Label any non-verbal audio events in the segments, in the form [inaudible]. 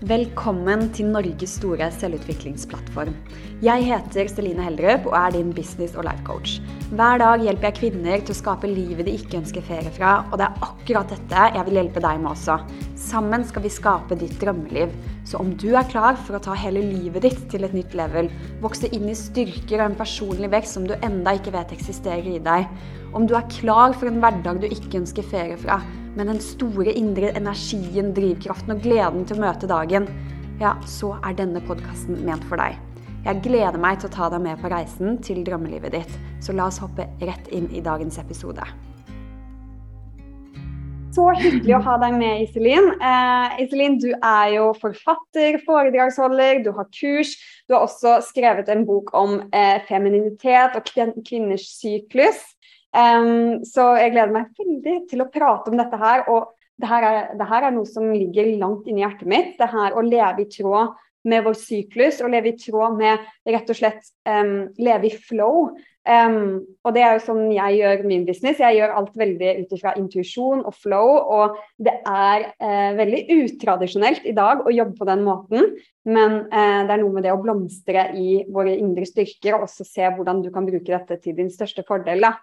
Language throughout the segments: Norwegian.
Velkommen til Norges store selvutviklingsplattform. Jeg heter Celine Heldrup og er din business- og life coach. Hver dag hjelper jeg kvinner til å skape livet de ikke ønsker ferie fra, og det er akkurat dette jeg vil hjelpe deg med også. Sammen skal vi skape ditt drømmeliv. Så om du er klar for å ta hele livet ditt til et nytt level, vokse inn i styrker og en personlig vekst som du enda ikke vet eksisterer i deg, om du er klar for en hverdag du ikke ønsker ferie fra, men den store indre energien, drivkraften og gleden til å møte dagen, ja, så er denne podkasten ment for deg. Jeg gleder meg til å ta deg med på reisen til drømmelivet ditt, så la oss hoppe rett inn i dagens episode. Så hyggelig å ha deg med, Iselin. Eh, Iselin, du er jo forfatter, foredragsholder, du har kurs. Du har også skrevet en bok om eh, femininitet og kvinners syklus. Um, så jeg gleder meg veldig til å prate om dette her. Og det her, er, det her er noe som ligger langt inni hjertet mitt. Det her å leve i tråd med vår syklus og leve i tråd med rett og slett um, leve i flow. Um, og det er jo sånn jeg gjør min business. Jeg gjør alt veldig ut ifra intuisjon og flow. Og det er uh, veldig utradisjonelt i dag å jobbe på den måten. Men uh, det er noe med det å blomstre i våre indre styrker og også se hvordan du kan bruke dette til din største fordel. Da.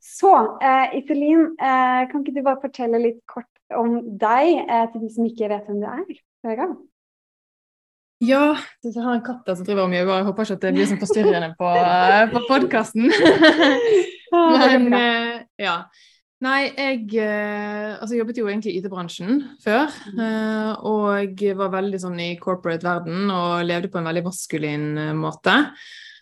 Så eh, Iselin, eh, kan ikke du bare fortelle litt kort om deg eh, til de som ikke vet hvem du er? Høra? Ja, jeg har en katt der som driver mjauer. Jeg håper ikke at det blir sånn forstyrrende på, eh, på podkasten. [laughs] Men eh, ja. Nei, jeg eh, altså, jobbet jo egentlig i IT-bransjen før. Mm. og var veldig sånn i corporate-verden og levde på en veldig maskulin måte.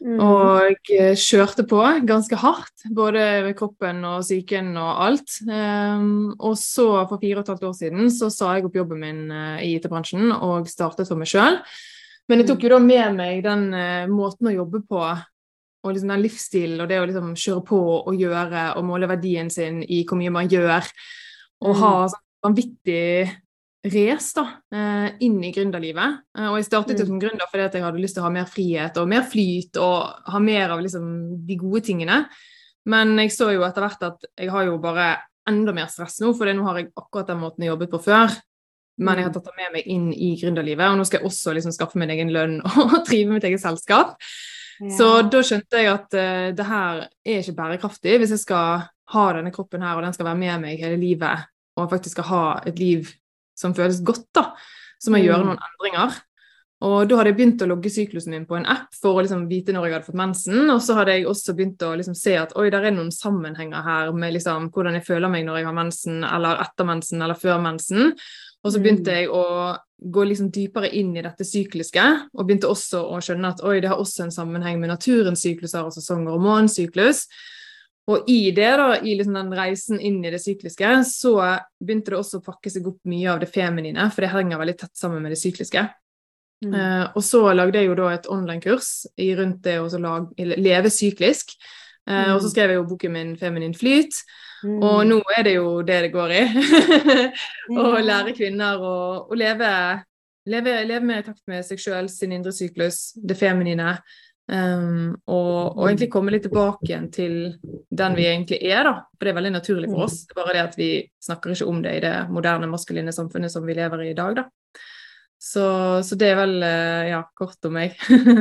Mm. Og eh, kjørte på ganske hardt, både ved kroppen og psyken og alt. Um, og så, for fire og et halvt år siden, så sa jeg opp jobben min i IT-bransjen og startet for meg sjøl. Men jeg tok jo da med meg den måten å jobbe på, og liksom den livsstilen og det å liksom kjøre på og gjøre og måle verdien sin i hvor mye man gjør, og mm. ha sånn vanvittig race da, eh, inn i gründerlivet. Eh, og jeg startet jo mm. som gründer fordi jeg hadde lyst til å ha mer frihet og mer flyt og ha mer av liksom de gode tingene. Men jeg så jo etter hvert at jeg har jo bare enda mer stress nå, for nå har jeg akkurat den måten jeg jobbet på før. Men jeg har mm. tatt det med meg inn i gründerlivet, og nå skal jeg også liksom skaffe min egen lønn [laughs] og trive mitt eget selskap. Ja. Så da skjønte jeg at uh, det her er ikke bærekraftig hvis jeg skal ha denne kroppen her, og den skal være med meg hele livet, og faktisk skal ha et liv som føles godt, da. Så må jeg gjøre mm. noen endringer. Og da hadde jeg begynt å logge syklusen min på en app for å liksom vite når jeg hadde fått mensen. Og så hadde jeg også begynt å liksom se at oi, der er noen sammenhenger her med liksom hvordan jeg føler meg når jeg har mensen, eller etter mensen, eller før mensen. Og så begynte mm. jeg å gå liksom dypere inn i dette sykliske, og begynte også å skjønne at oi, det har også en sammenheng med naturens sykluser og sesonger og månesyklus. Og i det, da, i liksom den reisen inn i det sykliske, så begynte det også å pakke seg opp mye av det feminine, for det henger veldig tett sammen med det sykliske. Mm. Uh, og så lagde jeg jo da et online-kurs rundt det å leve syklisk. Uh, mm. Og så skrev jeg jo boken min 'Feminin flyt'. Mm. Og nå er det jo det det går i. [laughs] å lære kvinner å, å leve, leve, leve, mer i takt med seg sjøl, sin indre syklus, det feminine. Um, og, og, egentlig komme litt tilbake igjen til den vi egentlig er, da. For det er veldig naturlig for oss. Det er bare det at vi snakker ikke om det i det moderne maskuline samfunnet som vi lever i i dag, da. Så, så det er vel eh, ja, kort om meg.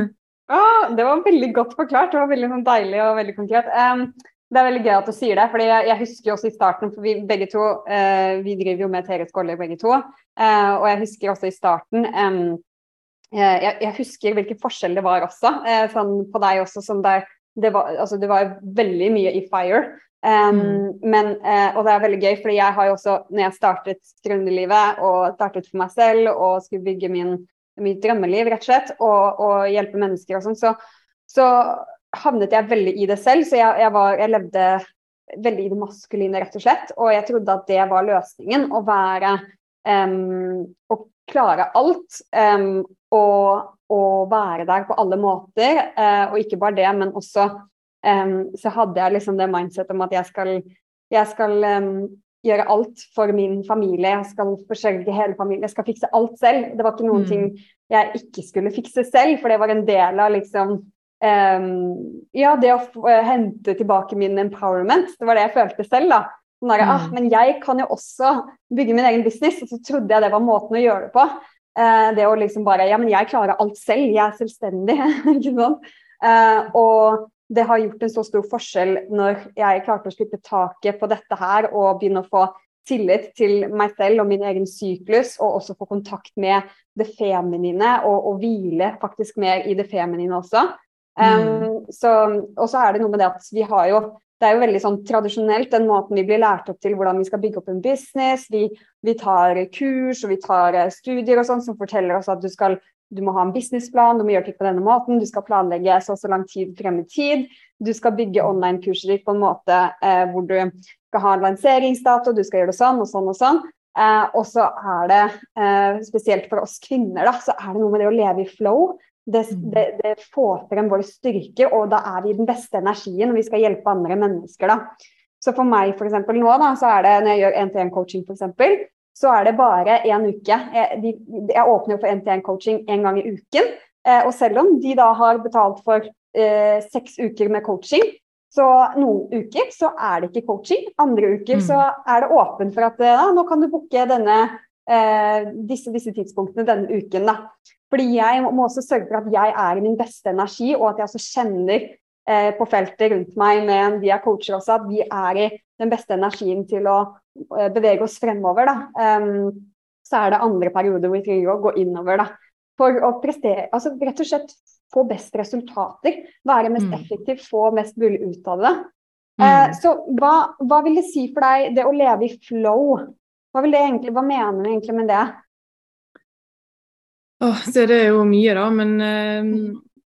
[laughs] ah, det var veldig godt forklart. Det var veldig sånn, deilig og veldig konkret. Um, det er veldig gøy at du sier det, fordi jeg, jeg husker jo også i starten for vi begge to, eh, vi driver jo med Tere Golle begge to, Eh, og jeg husker også i starten Eh, jeg, jeg, husker hvilken forskjell det var også, eh, sånn på deg også, som der, det, var, altså, det var veldig mye i fire. Um, mm. men, uh, og det er veldig gøy, fordi jeg har jo også, når jeg startet gründerlivet og startet for meg selv og skulle bygge min, mitt drømmeliv, rett og slett, og, og hjelpe mennesker og sånn, så, så, havnet jeg veldig i det selv. Så jeg, jeg, var, jeg levde veldig i det maskuline, rett og slett. Og jeg trodde at det var løsningen, å være um, Å klare alt. Um, og, og være der på alle måter. Uh, og ikke bare det, men også um, så hadde jeg liksom det mindset om at jeg skal, jeg skal gjøre alt for min familie. Jeg skal forsørge hele familien. Jeg skal fikse alt selv. Det var ikke noen mm. ting jeg ikke skulle fikse selv, for det var en del av liksom um, Ja, det å uh, hente tilbake min empowerment. Det var det jeg følte selv, da. Sånn der, ah, mm. ah, men jeg kan jo også bygge min egen business. Og så trodde jeg det var måten å gjøre det på. Uh, det å liksom bare Ja, men jeg klarer alt selv. Jeg er selvstendig. [laughs] Uh, og det har gjort en så stor forskjell når jeg klarte å slippe taket på dette her og begynne å få tillit til meg selv og min egen syklus, og også få kontakt med det feminine og, og hvile faktisk mer i det feminine også. Um, og så er det noe med det at vi har jo det er jo veldig sånn tradisjonelt den måten vi blir lært opp til hvordan vi skal bygge opp en business. Vi, vi tar kurs og vi tar eh, studier og sånn som forteller oss at du skal du må ha en businessplan, du må gjøre ting på denne måten, du skal planlegge så og så lang tid frem i tid. Du skal bygge online-kurset ditt på en måte eh, hvor du skal ha en lanseringsdato, du skal gjøre det sånn og sånn og sånn. Eh, og så er det, eh, spesielt for oss kvinner, da, så er det noe med det å leve i flow. Det, mm. det, det får frem vår styrke, og da er vi den beste energien, og vi skal hjelpe andre mennesker. da. Så for meg for eksempel, nå, da, så er det når jeg gjør 1-til-1-coaching f.eks., så er det bare én uke. Jeg, de, jeg åpner for NTN-coaching én gang i uken. Eh, og selv om de da har betalt for eh, seks uker med coaching, så noen uker så er det ikke coaching. Andre uker mm. så er det åpent for at eh, nå kan du booke denne, eh, disse, disse, tidspunktene denne uken. da. Fordi jeg må også sørge for at jeg er i min beste energi, og at jeg også kjenner eh, på feltet rundt meg med de jeg coacher også, at vi er i den beste energien til å Eh, bevege oss fremover, da, um, så er det andre perioder hvor vi trenger å gå innover. da, For å prestere, altså rett og slett få best resultater. Være mest mm. effektiv, få mest mulig ut av det. Mm. Eh, så hva, hva, vil det si for deg, det å leve i flow? Hva, vil det egentlig, hva mener du egentlig med det? Oh, det er jo mye, da. Men eh,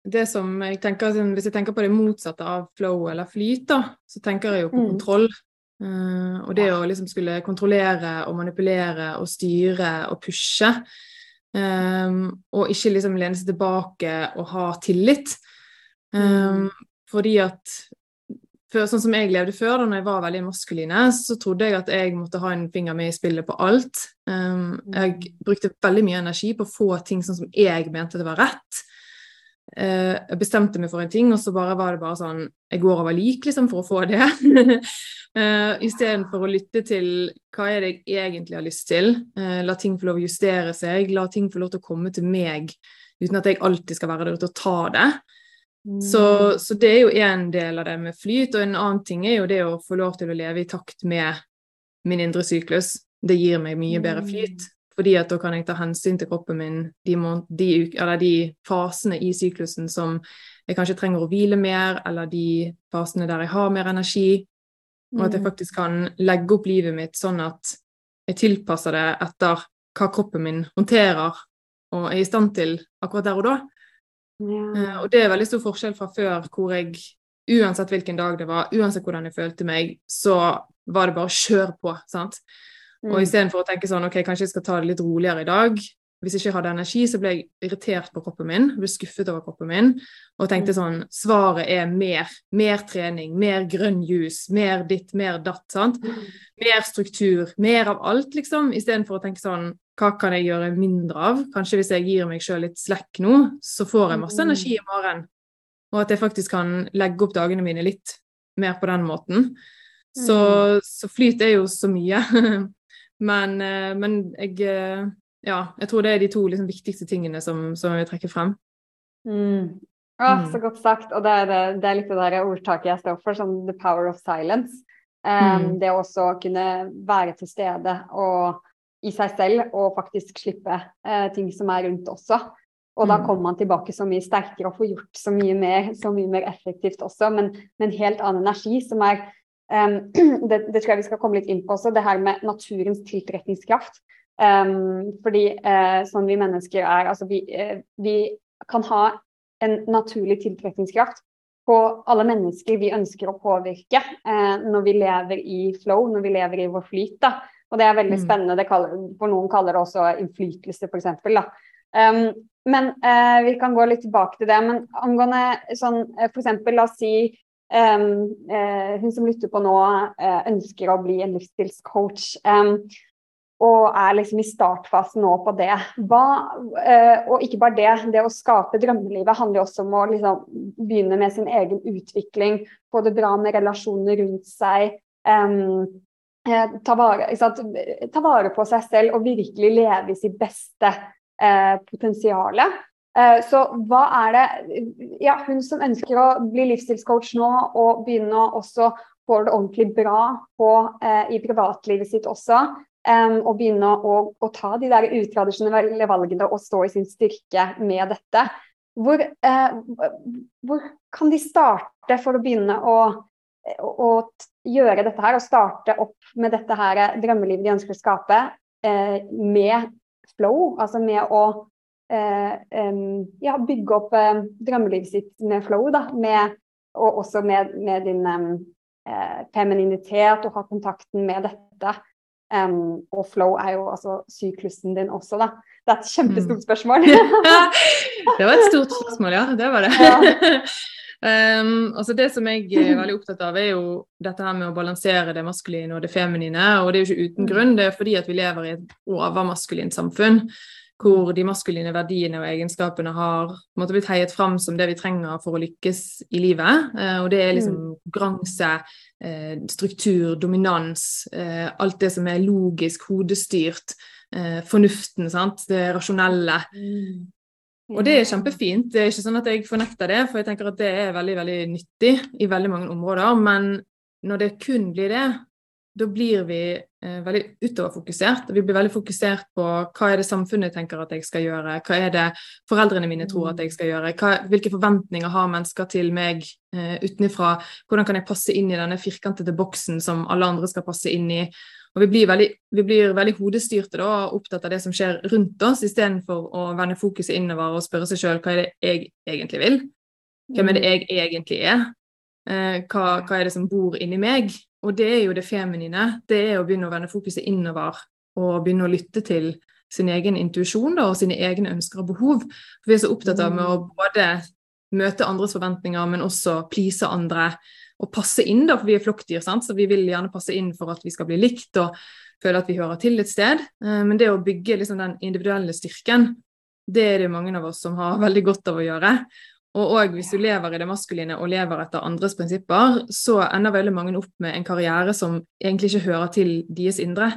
det som jeg tenker, hvis jeg tenker på det motsatte av flow eller flyt, da, så tenker jeg jo på mm. kontroll. Uh, og det å liksom skulle kontrollere og manipulere og styre og pushe. Um, og ikke liksom lene seg tilbake og ha tillit. Um, fordi at før, sånn som jeg levde før, da når jeg var veldig maskuline, så trodde jeg at jeg måtte ha en finger med i spillet på alt. Um, jeg brukte veldig mye energi på å få ting sånn som jeg mente det var rett. Uh, jeg bestemte meg for en ting, og så bare var det bare sånn Jeg går over lik, liksom, for å få det. [laughs] uh, Istedenfor å lytte til hva er det jeg egentlig har lyst til. Uh, la ting få lov å justere seg. La ting få lov til å komme til meg uten at jeg alltid skal være der ute og ta det. Mm. Så, så, det er jo én del av det med flyt, og en annen ting er jo det å få lov til å leve i takt med min indre syklus. Det gir meg mye bedre flyt. Fordi at da kan jeg ta hensyn til kroppen min de, de, de, fasene i syklusen som jeg kanskje trenger å hvile mer, eller de fasene der jeg har mer energi. Og at jeg mm. faktisk kan legge opp livet mitt sånn at jeg tilpasser det etter hva kroppen min håndterer og er i stand til akkurat der og da. Ja. Uh, og det er veldig stor forskjell fra før, hvor jeg uansett hvilken dag det var, uansett hvordan jeg følte meg, så var det bare å kjøre på. sant? Mm. Og istedenfor å tenke sånn OK, kanskje jeg skal ta det litt roligere i dag. Hvis jeg ikke hadde energi, så ble jeg irritert på kroppen min, ble skuffet over kroppen min og tenkte mm. sånn Svaret er mer. Mer trening, mer grønn juice, mer ditt, mer datt. sant? Mm. Mer struktur. Mer av alt, liksom. Istedenfor å tenke sånn Hva kan jeg gjøre mindre av? Kanskje hvis jeg gir meg sjøl litt slekk nå, så får jeg masse energi i morgen. Og at jeg faktisk kan legge opp dagene mine litt mer på den måten. Så, så flyt er jo så mye. [laughs] Men, eh, men jeg, eh, ja, jeg tror det er de to liksom, viktigste tingene som, som, jeg vil trekke frem. Mm. Ah, så godt sagt. Og det er, det er litt det der ordtaket jeg står for, som the power of silence. Um, mm. Det å også kunne være til stede og i seg selv og faktisk slippe eh, ting som er rundt også. Og da mm. kommer man tilbake så mye sterkere og får gjort så mye mer, så mye mer effektivt også, men med en helt annen energi som er Um, [clears throat] det, det, tror jeg vi skal komme litt inn på også, det her med naturens tiltrekningskraft. Um, fordi uh, sånn vi mennesker er, altså vi, uh, vi, kan ha en naturlig tiltrekningskraft på alle mennesker vi ønsker å påvirke uh, når vi lever i flow, når vi lever i vår flyt. Da. Og det er veldig mm. spennende. Kaller, for noen kaller det også innflytelse, f.eks. Um, men vi kan gå litt tilbake til det. Men angående sånn f.eks. la oss si Um, uh, hun som lytter på nå, uh, ønsker å bli en livsstilscoach. Um, og er liksom i startfasen nå på det. Hva, uh, og ikke bare det, det å skape drømmelivet handler også om å liksom, begynne med sin egen utvikling. Få det bra med relasjoner rundt seg. Um, ta, vare, ta, vare, på seg selv og virkelig leve i sitt beste eh, potensial. Eh, så hva er det Ja, hun som ønsker å bli livsstilscoach nå og begynne å også få det ordentlig bra på, eh, i privatlivet sitt også, um, og begynne å, å, ta de der utradisjonelle valgene og stå i sin styrke med dette. Hvor, uh, hvor kan de starte for å begynne å, å, gjøre dette her, og starte opp med dette her drømmelivet de ønsker å skape, eh, med flow, altså med å eh, um, ja, bygge opp drømmelivet sitt med flow, da, med, og også med, med din um, femininitet og ha kontakten med dette. Um, og flow er jo altså syklusen din også, da. Det er et kjempestort mm. spørsmål. [laughs] det var et stort spørsmål, ja. Det var det. Ja. [laughs] um, altså det som jeg er veldig opptatt av, er jo dette her med å balansere det maskuline og det feminine. Og det er jo ikke uten mm. grunn, det er fordi at vi lever i et overmaskulint samfunn hvor de maskuline verdiene og egenskapene har måtte blitt heiet fram som det vi trenger for å lykkes i livet. Eh, og det er liksom mm. konkurranse, eh, struktur, dominans, eh, alt det som er logisk, hodestyrt, fornuften, sant? det rasjonelle. Og det er kjempefint. Det er ikke sånn at jeg fornekter det, for jeg tenker at det er veldig, veldig nyttig i veldig mange områder. Men når det kun blir det, da blir vi eh, veldig utoverfokusert. Vi blir veldig fokusert på hva er det samfunnet tenker at jeg skal gjøre, hva er det foreldrene mine tror at jeg skal gjøre, hva, hvilke forventninger har mennesker til meg eh, utenfra, hvordan kan jeg passe inn i denne firkantede boksen som alle andre skal passe inn i. Og Vi blir veldig, vi blir veldig hodestyrte da, og opptatt av det som skjer rundt oss, istedenfor å vende fokuset innover og spørre seg sjøl hva er det jeg egentlig vil. Hvem er det jeg egentlig er? Eh, hva, hva, er det som bor inni meg? Og det er jo det feminine. Det er å begynne å vende fokuset innover og begynne å lytte til sin egen intuisjon og sine egne ønsker og behov. For vi er så opptatt av med å mm. både møte andres forventninger, men også please andre og passe inn, da, for vi er flokkdyr, sant? så vi vil gjerne passe inn for at vi skal bli likt og føle at vi hører til et sted. Eh, men det å bygge liksom den individuelle styrken, det er det mange av oss som har [laughs] veldig godt av å gjøre. Og òg hvis du lever i det maskuline og lever etter andres prinsipper, så ender veldig mange opp med en karriere som egentlig ikke hører til deres indre.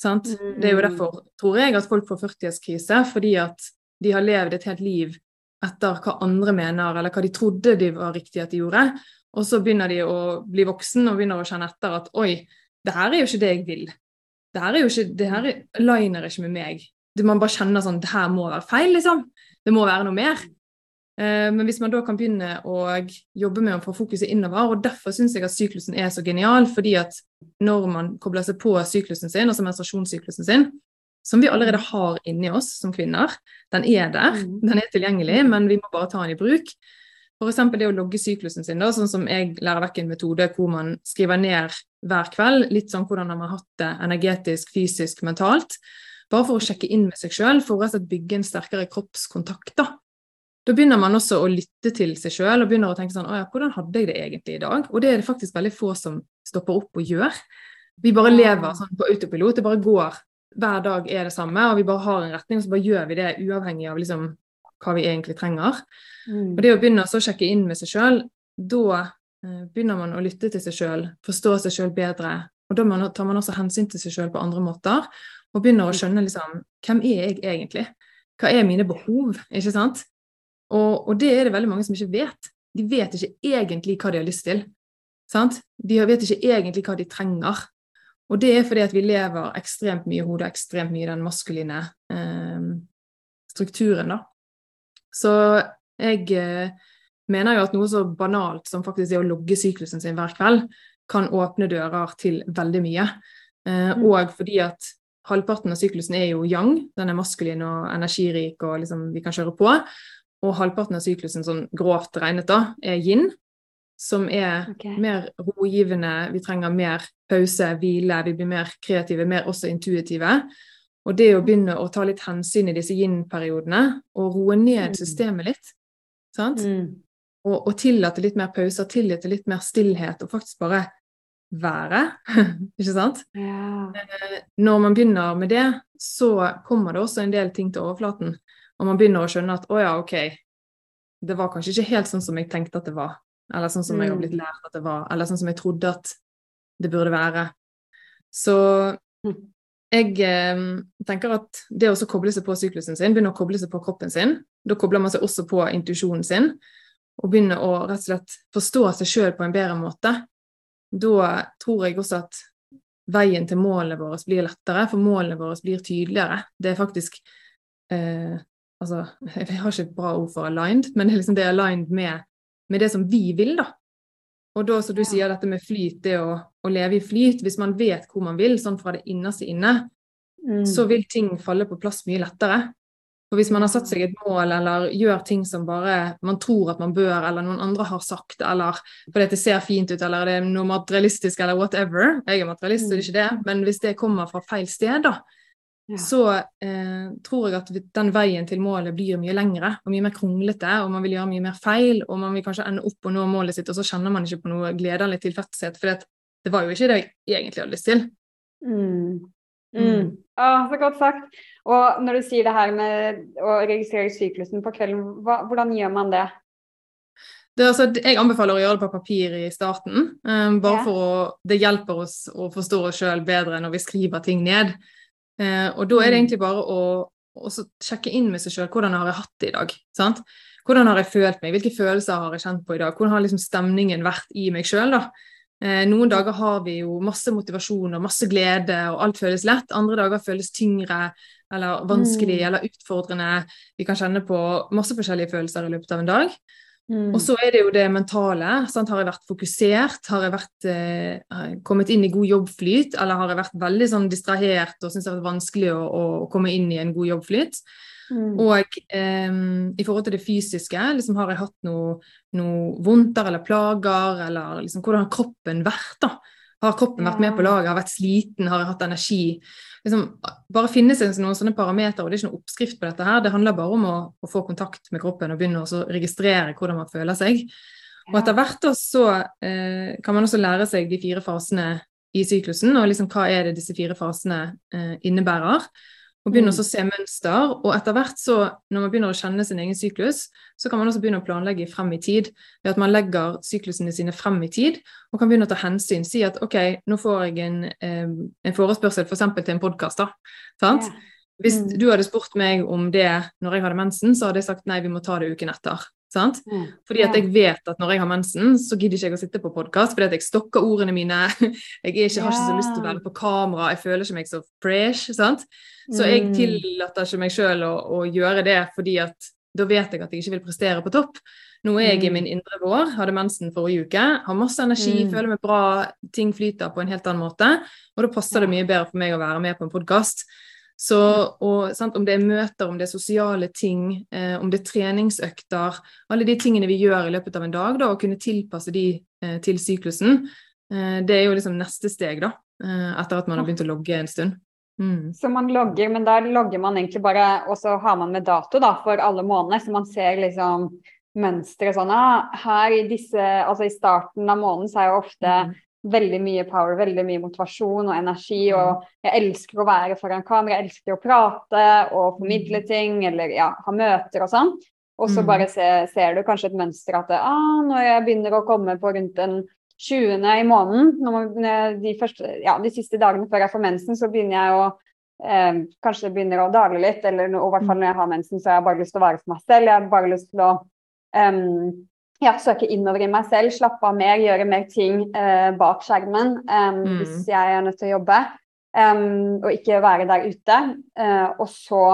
Sant? Det er jo derfor, tror jeg, at folk får 40-årskrise, fordi at de har levd et helt liv etter hva andre mener, eller hva de trodde de var riktig at de gjorde. Og så begynner de å bli voksen og begynner å kjenne etter at oi, det her er jo ikke det jeg vil. Det her er jo ikke, det her liner ikke med meg. Det man bare kjenner sånn det her må være feil, liksom. Det må være noe mer. Eh, men hvis man da kan begynne å jobbe med å få fokuset innover, og derfor syns jeg at syklusen er så genial, fordi at når man kobler seg på syklusen sin, altså menstruasjonssyklusen sin, som vi allerede har inni oss som kvinner, den er der, mm. den er tilgjengelig, men vi må bare ta den i bruk. F.eks. det å logge syklusen sin, da, sånn som jeg lærer vekk en metode hvor man skriver ned hver kveld litt sånn hvordan man har hatt det energetisk, fysisk, mentalt. Bare for å sjekke inn med seg sjøl, for å bygge en sterkere kroppskontakt. da. Da begynner man også å lytte til seg sjøl og begynner å tenke sånn Å ja, hvordan hadde jeg det egentlig i dag? Og det er det faktisk veldig få som stopper opp og gjør. Vi bare lever sånn på autopilot. Det bare går. Hver dag er det samme, og vi bare har en retning, og så bare gjør vi det uavhengig av liksom hva vi egentlig trenger. Mm. Og det å begynne å sjekke inn med seg sjøl, da eh, begynner man å lytte til seg sjøl, forstå seg sjøl bedre. Og da tar man også hensyn til seg sjøl på andre måter, og begynner å skjønne liksom Hvem er jeg egentlig? Hva er mine behov? Ikke sant? Og, og, det er det veldig mange som ikke vet. De vet ikke egentlig hva de har lyst til. Sant? De vet ikke egentlig hva de trenger. Og det er fordi at vi lever ekstremt mye i hodet, ekstremt mye i den maskuline eh, strukturen, da. Så jeg eh, mener jo at noe så banalt som faktisk det å logge syklusen sin hver kveld, kan åpne dører til veldig mye. Eh, mm. Og fordi at halvparten av syklusen er jo yang, den er maskulin og energirik og liksom vi kan kjøre på. Og halvparten av syklusen, sånn grovt regnet, da, er yin, som er okay. mer rogivende. Vi trenger mer pause, hvile, vi blir mer kreative, mer også intuitive. Og det å begynne å ta litt hensyn i disse yin-periodene, og roe ned mm. systemet litt, sant? Mm. Og, og, tillate litt mer pauser, tillate litt mer stillhet, og faktisk bare være. [laughs] ikke sant? Ja. Eh, når man begynner med det, så kommer det også en del ting til overflaten. Og man begynner å skjønne at å ja, OK, det var kanskje ikke helt sånn som jeg tenkte at det var. Eller sånn som mm. jeg har blitt mm. lært at det var. Eller sånn som jeg trodde at det burde være. Så mm. Jeg eh, tenker at det å koble seg på syklusen sin, begynne å koble seg på kroppen sin, da kobler man seg også på intuisjonen sin, og begynner å rett og slett forstå seg sjøl på en bedre måte. Da tror jeg også at veien til målene våre blir lettere, for målene våre blir tydeligere. Det er faktisk eh, Altså, [laughs] jeg har ikke et bra ord for aligned, men det er liksom det aligned med, med det som vi vil, da. Og da, som du sier, dette med flyt, det å, å, leve i flyt Hvis man vet hvor man vil, sånn fra det innerste inne, mm. så vil ting falle på plass mye lettere. For hvis man har satt seg et mål eller gjør ting som bare man tror at man bør, eller noen andre har sagt, eller fordi det ser fint ut, eller det er noe materialistisk, eller whatever Jeg er materialist, så det er ikke det, men hvis det kommer fra feil sted, da, ja. så eh, tror jeg at den veien til målet blir mye lengre og mye mer kronglete, og man vil gjøre mye mer feil, og man vil kanskje ende opp og nå målet sitt, og så kjenner man ikke på noe glede eller tilfredshet, for det, var jo ikke det jeg egentlig hadde lyst til. Mm. Mm. Ah, så godt sagt. Og når du sier det her med å registrere syklusen på kvelden, hva, hvordan gjør man det? det altså, jeg anbefaler å gjøre det på papir i starten. Um, bare ja. for å, Det hjelper oss å forstå oss sjøl bedre når vi skriver ting ned. Uh, og da er det mm. egentlig bare å, sjekke inn med seg sjøl hvordan har jeg hatt det i dag. sant? Hvordan har jeg følt meg, hvilke følelser har jeg kjent på i dag? Hvordan har liksom stemningen vært i meg sjøl? Eh, noen dager har vi jo masse motivasjon og masse glede, og alt føles lett. Andre dager føles tyngre eller vanskelig mm. eller utfordrende. Vi kan kjenne på masse forskjellige følelser i løpet av en dag. Mm. Og så er det jo det mentale. Sant? Har jeg vært fokusert? Har jeg vært, eh, kommet inn i god jobbflyt? Eller har jeg vært veldig sånn distrahert og syntes det har vært vanskelig å, å, komme inn i en god jobbflyt? Mm. Og eh, i forhold til det fysiske, liksom, har jeg hatt noe, noe vondter eller plager, eller liksom, hvordan har kroppen vært? da? Har kroppen vært med på laget, har jeg vært sliten, har jeg hatt energi? Liksom, bare finnes det noen sånne parametere, og det er ikke noen oppskrift på dette her. Det handler bare om å, å få kontakt med kroppen og begynne å registrere hvordan man føler seg. Og etter hvert så eh, kan man også lære seg de fire fasene i syklusen, og liksom hva er det disse fire fasene eh, innebærer. Og begynner også å se mønster. Og etter hvert så, når man begynner å kjenne sin egen syklus, så kan man også begynne å planlegge frem i tid. Ved at man legger syklusene sine frem i tid, og kan begynne å ta hensyn. Si at OK, nå får jeg en, en forespørsel f.eks. For til en podkast. Sant? Hvis mm. du hadde spurt meg om det når jeg hadde mensen, så hadde jeg sagt nei, vi må ta det uken etter. Sant? Mm. Fordi at jeg vet at når jeg har mensen, så gidder ikke jeg å sitte på podkast fordi at jeg stokker ordene mine. [laughs] Jeg ikke, har ikke så lyst til å være på kamera, jeg føler ikke meg så fresh. Sant? Så jeg mm. tillater ikke meg sjøl å, å, gjøre det fordi at da vet jeg at jeg ikke vil prestere på topp. Nå er jeg i mm. min indre vår, hadde mensen forrige uke, har masse energi, føler meg bra, ting flyter på en helt annen måte. Og da passer det mye bedre for meg å være med på en podkast. Så, og, sant, Om det er møter, om det er sosiale ting, eh, om det er treningsøkter Alle de tingene vi gjør i løpet av en dag, da, å kunne tilpasse de eh, til syklusen, eh, det er jo liksom neste steg, da. Eh, etter at man har begynt å logge en stund. Mm. Så man logger, men da logger man egentlig bare Og så har man med dato da, for alle måneder, så man ser liksom mønsteret sånn ah, Her i disse Altså i starten av måneden så er jo ofte mm veldig mye power, veldig mye motivasjon og energi. Mm. Og jeg elsker å være foran kamera, jeg elsker å prate og formidle mm. ting eller ja, ha møter og sånn. Og så mm. bare se, ser du kanskje et mønster at ah, når jeg begynner å komme på rundt den 20. i måneden, de, første, ja, de siste dagene før jeg får mensen, så begynner jeg å eh, Kanskje det begynner å dale litt, eller i hvert fall når jeg har mensen, så har jeg bare lyst til å være for meg selv. Jeg har bare lyst til å um, ja, søke innover i meg selv, slappe av mer, gjøre mer ting eh, bak skjermen um, mm. hvis jeg er nødt til å jobbe, um, og ikke være der ute. Uh, og så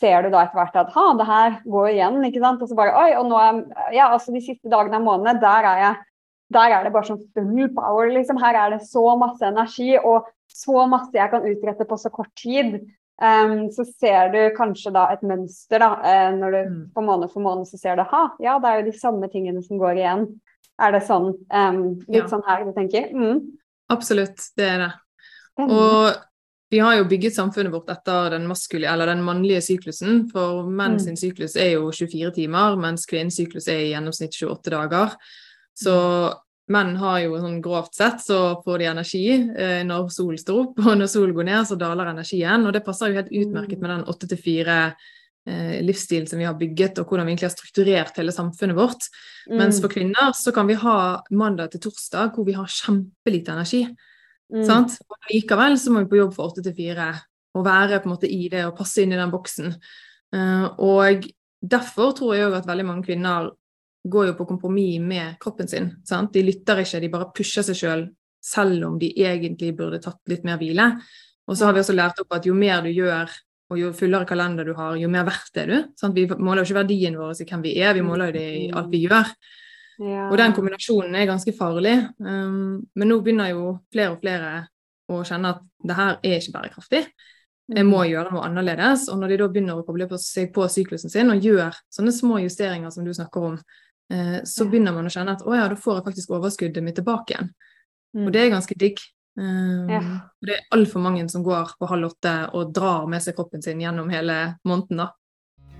ser du da etter hvert at ha, det her går igjen, ikke sant. Og så bare oi, og nå er Ja, altså de siste dagene av måneden, der er jeg der er det bare sånn full power, liksom. Her er det så masse energi og så masse jeg kan utrette på så kort tid. Um, så ser du kanskje da et mønster, da, uh, når du mm. på måned for måned så ser du ha, ja, det er jo de samme tingene som går igjen. Er det sånn, um, litt ja. sånn her du tenker? Mm. Absolutt, det er det. Og vi har jo bygget samfunnet vårt etter den, eller den mannlige syklusen. For menn mm. sin syklus er jo 24 timer, mens kvinnens syklus er i gjennomsnitt 28 dager. Så Menn har jo sånn grovt sett så får de energi eh, når solen står opp, og når solen går ned, så daler energien. Og det passer jo helt utmerket med den åtte til fire eh, livsstilen som vi har bygget, og hvordan vi egentlig har strukturert hele samfunnet vårt. Mm. Mens for kvinner så kan vi ha mandag til torsdag hvor vi har kjempelite energi. Mm. Og likevel så må vi på jobb fra åtte til fire og være på en måte i det og passe inn i den boksen. Uh, og derfor tror jeg òg at veldig mange kvinner går jo på kompromiss med kroppen sin. Sant? De lytter ikke, de bare pusher seg sjøl, selv, selv om de egentlig burde tatt litt mer hvile. Og så har vi også lært opp at jo mer du gjør, og jo fullere kalender du har, jo mer verdt er du. Sant? Vi måler jo ikke verdien vår i hvem vi er, vi måler jo det i alt vi gjør. Ja. Og den kombinasjonen er ganske farlig. Um, men nå begynner jo flere og flere å kjenne at det her er ikke bærekraftig. Jeg må mm. gjøre noe annerledes. Og når de da begynner å koble på seg på syklusen sin og gjør sånne små justeringer som du snakker om, så begynner man å kjenne at å ja, da får jeg faktisk overskuddet mitt tilbake igjen. Og mm. det er ganske digg. Um, ja. Det er altfor mange som går på halv åtte og drar med seg kroppen sin gjennom hele måneden. da.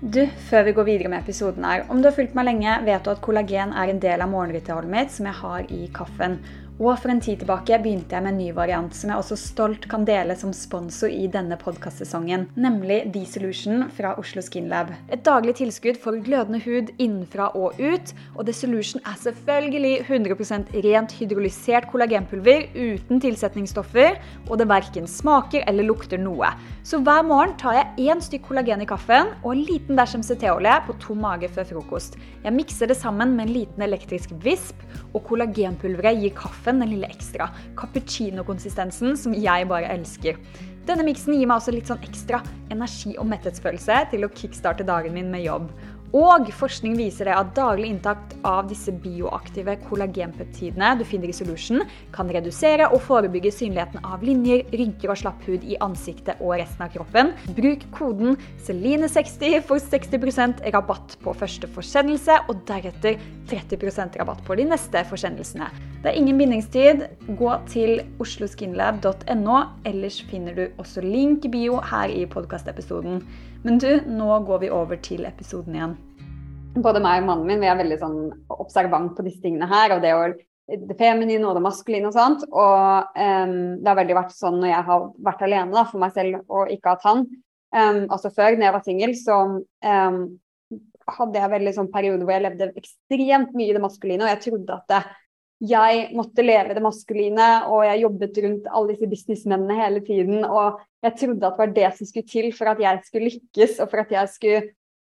Du, før vi går videre med episoden her, om du har fulgt meg lenge, vet du at kollagen er en del av morgenritualet mitt som jeg har i kaffen. Og for en tid tilbake begynte jeg med en ny variant som jeg også stolt kan dele som sponsor i denne podkastsesongen, nemlig D-Solution fra Oslo Skin Lab. Et daglig tilskudd for glødende hud innenfra og ut. Og D-Solution er selvfølgelig 100 rent hydrolysert kollagenpulver uten tilsetningsstoffer, og det verken smaker eller lukter noe. Så hver morgen tar jeg én stykk kollagen i kaffen og en liten dash MCT-olje på tom mage før frokost. Jeg mikser det sammen med en liten elektrisk visp, og kollagenpulveret gir kaffen kaffen, den lille ekstra cappuccino-konsistensen som jeg bare elsker. Denne miksen gir meg også litt sånn ekstra energi og metthetsfølelse til å kickstarte dagen min med jobb. Og forskning viser det at daglig inntak av disse bioaktive kollagenpeptidene du finner i Solution, kan redusere og forebygge synligheten av linjer, rynker og slapp hud i ansiktet og resten av kroppen. Bruk koden Celine60 for 60% rabatt på første forsendelse, og deretter 30% rabatt på de neste forsendelsene. Det er ingen bindingstid. Gå til osloskinlab.no, ellers finner du også link bio her i podkastepisoden. Men du, nå går vi over til episoden igjen. Både meg og mannen min vi er veldig sånn observant på disse tingene her. og det, å, det feminine og det maskuline og sånt. Og um, det har veldig vært sånn når jeg har vært alene da, for meg selv og ikke hatt han. Um, altså før, når jeg var singel, så um, hadde jeg veldig sånn periode hvor jeg levde ekstremt mye i det maskuline, og jeg trodde at det, jeg måtte leve det maskuline, og jeg jobbet rundt alle disse businessmennene hele tiden. Og jeg trodde at det var det som skulle til for at jeg skulle lykkes, og for at jeg skulle